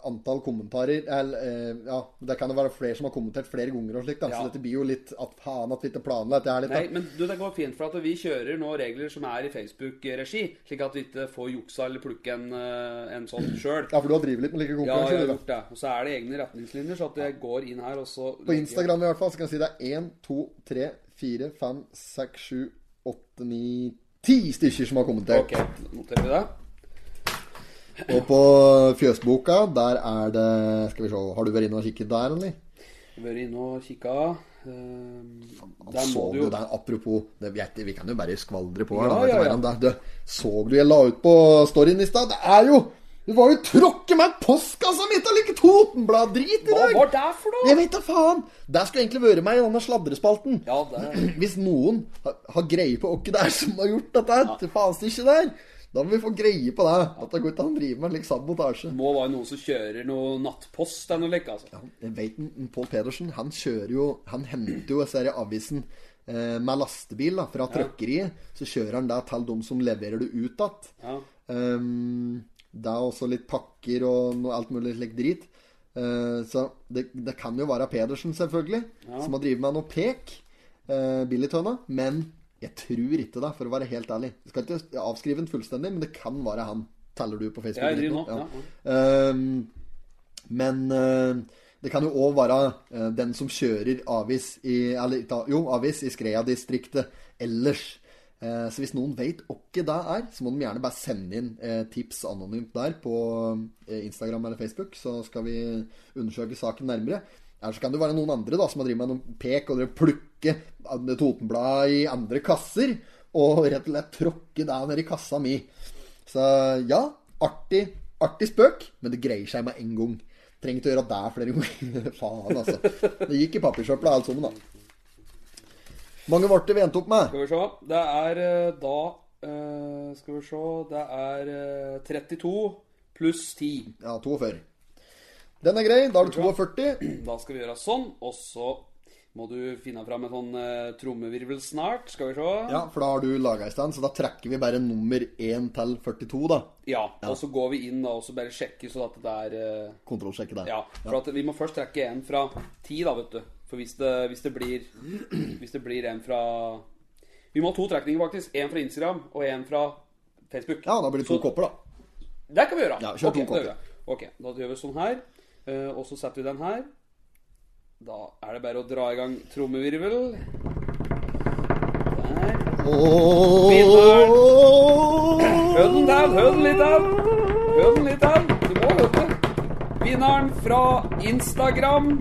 antall kommentarer Eller eh, ja, det kan jo være flere som har kommentert flere ganger og slikt, da. Ja. Så dette blir jo litt at faen at vi ikke planla dette her litt. Nei, men du, det går fint, for at vi kjører nå regler som er i Facebook-regi, slik at vi ikke får juksa eller plukke en, eh, en sånn sjøl. Ja, for du har drevet litt med like Ja, jeg har gjort det. Og så er det egne retningslinjer, så at jeg går inn her og så På Instagram i hvert fall så kan jeg si det er 1, 2, 3, 4, 5, 6, 7, 8, 9 10 stykker som har kommentert. Ok, noterer vi det. Og på Fjøsboka, der er det Skal vi se, har du vært inne og kikket der, eller? Vært inne og kikka. Um, Der så du jo der, apropos det, vi, vi kan jo bare skvaldre på her. Ja, da, ja, ja. der, du, Så du jeg la ut på storyen i stad? Det er jo Du var jo tråkke meg postkassa mitt og like Totenblad-drit i dag! Hva var det for noe? Jeg vet da faen! Det skulle egentlig vært meg i denne sladrespalten. Ja, det Hvis noen har, har greie på hvem det er som har gjort dette ja. faenstykket der, da må vi få greie på det. At det går ikke an å drive med en slik sabotasje. må være noen som kjører noe nattpost eller noe like, altså. Jeg vet Pål Pedersen, han kjører jo Han henter jo her avisen eh, med lastebil da, fra trykkeriet. Så kjører han det til de som leverer det ut igjen. Ja. Um, det er også litt pakker og noe, alt mulig slik drit. Uh, så det, det kan jo være Pedersen, selvfølgelig, som har drevet med noe pek. Uh, Billigtønna. Men jeg tror ikke det, for å være helt ærlig. Jeg skal ikke avskrive den fullstendig, men det kan være han. Teller du på Facebook? Jeg driver nå, Ja. Um, men uh, det kan jo òg være uh, den som kjører avis i, eller, jo, avis i Skrea-distriktet ellers. Uh, så hvis noen vet åkke det er, så må de gjerne bare sende inn tips anonymt der på Instagram eller Facebook, så skal vi undersøke saken nærmere. Eller så kan det være noen andre da som har drevet med noen pek og plukke Totenblad i andre kasser, og rett og slett tråkke ned i kassa mi. Så ja, artig, artig spøk, men det greier seg med en gang. Trenger ikke å gjøre det flere ganger. <laughs> Faen, altså. Det gikk i papirsøpla alt sammen, da. Mange ble det vi endte opp med? Skal vi se. Det er eh, da eh, Skal vi se Det er eh, 32 pluss 10. Ja, 42. Den er grei. Da har du 42. Da skal vi gjøre sånn, og så må du finne fram en sånn eh, trommevirvel snart. Skal vi se. Ja, for da har du laga i stand, så da trekker vi bare nummer 1 til 42, da. Ja, Og så går vi inn da, og så bare sjekker så at det er eh, Kontrollsjekke der. Ja, for at vi må først trekke en fra 10, da, vet du. For hvis det, hvis det blir <clears throat> Hvis det blir en fra Vi må ha to trekninger, faktisk. En fra Instagram og en fra Facebook. Ja, da blir det to Så- kopper, da. Det kan vi gjøre. Ja, kjør to Ok, kopper. gjør vi. Ok, da gjør vi sånn her. Eh, og så setter vi den her. Da er det bare å dra i gang trommevirvel. Der. Hør den til, hør den litt til. Hør den litt til. Du må høre den. Vinneren fra Instagram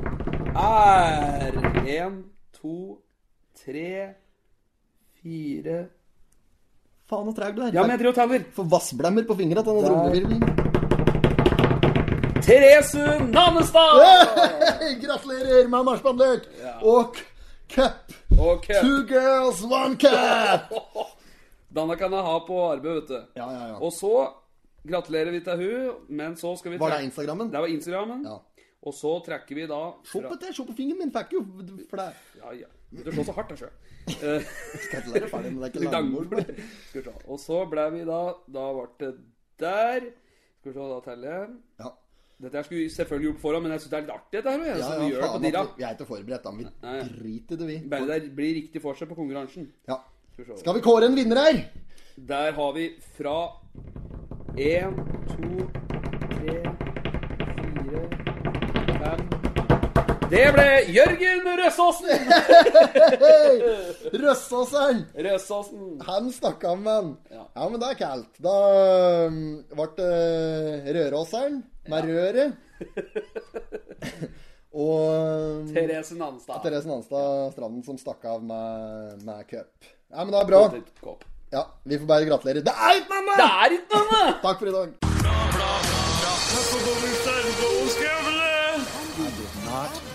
er én, to, tre, fire Faen, så treg du er. Ja, men jeg driver og teller. Får vassblemmer på fingra til den Der. Therese Nannestad! Hey, gratulerer med marsipanløk og k- cup. Og cup. Two girls, one cup. <laughs> Denne kan jeg ha på arbeid, vet du. Ja, ja, ja. Og så gratulerer vi til hun, men så skal vi Var det Instagrammen? Det var Instagrammen. Ja. Og så trekker vi da Se på det, se på fingeren min. Fikk jo for det. Ja, ja. Du slår så hardt, da, sjø. <laughs> Skal ikke lære ferdig, men det er ikke langord. Og så ble vi da Da ble det der. Skal vi se, da teller jeg. Ja. Dette her skulle selvfølgelig gjort forhånd, men jeg syns det er litt artig, dette her. Jeg, Ja, ja, vi gjør det på Dira. vi er ikke forberedt, da. Vi Nei. driter i det, vi. Bare det blir riktig forskjell på konkurransen. Ja. Skal. Skal vi kåre en vinner her? Der har vi fra én, to, Det ble Jørgen Røssåsen! <laughs> Røssåsen! Røssåsen. Han snakka med han. Ja. Ja, men det er kaldt. Da um, ble det Røråseren med røret. <laughs> Og um, Therese Nanstad. Therese Nanstad Stranden som stakk av med, med cup. Ja, men det er bra. Ja, Vi får bare gratulere. Det er ikke noe Det er ikke noe! Takk for i dag. Not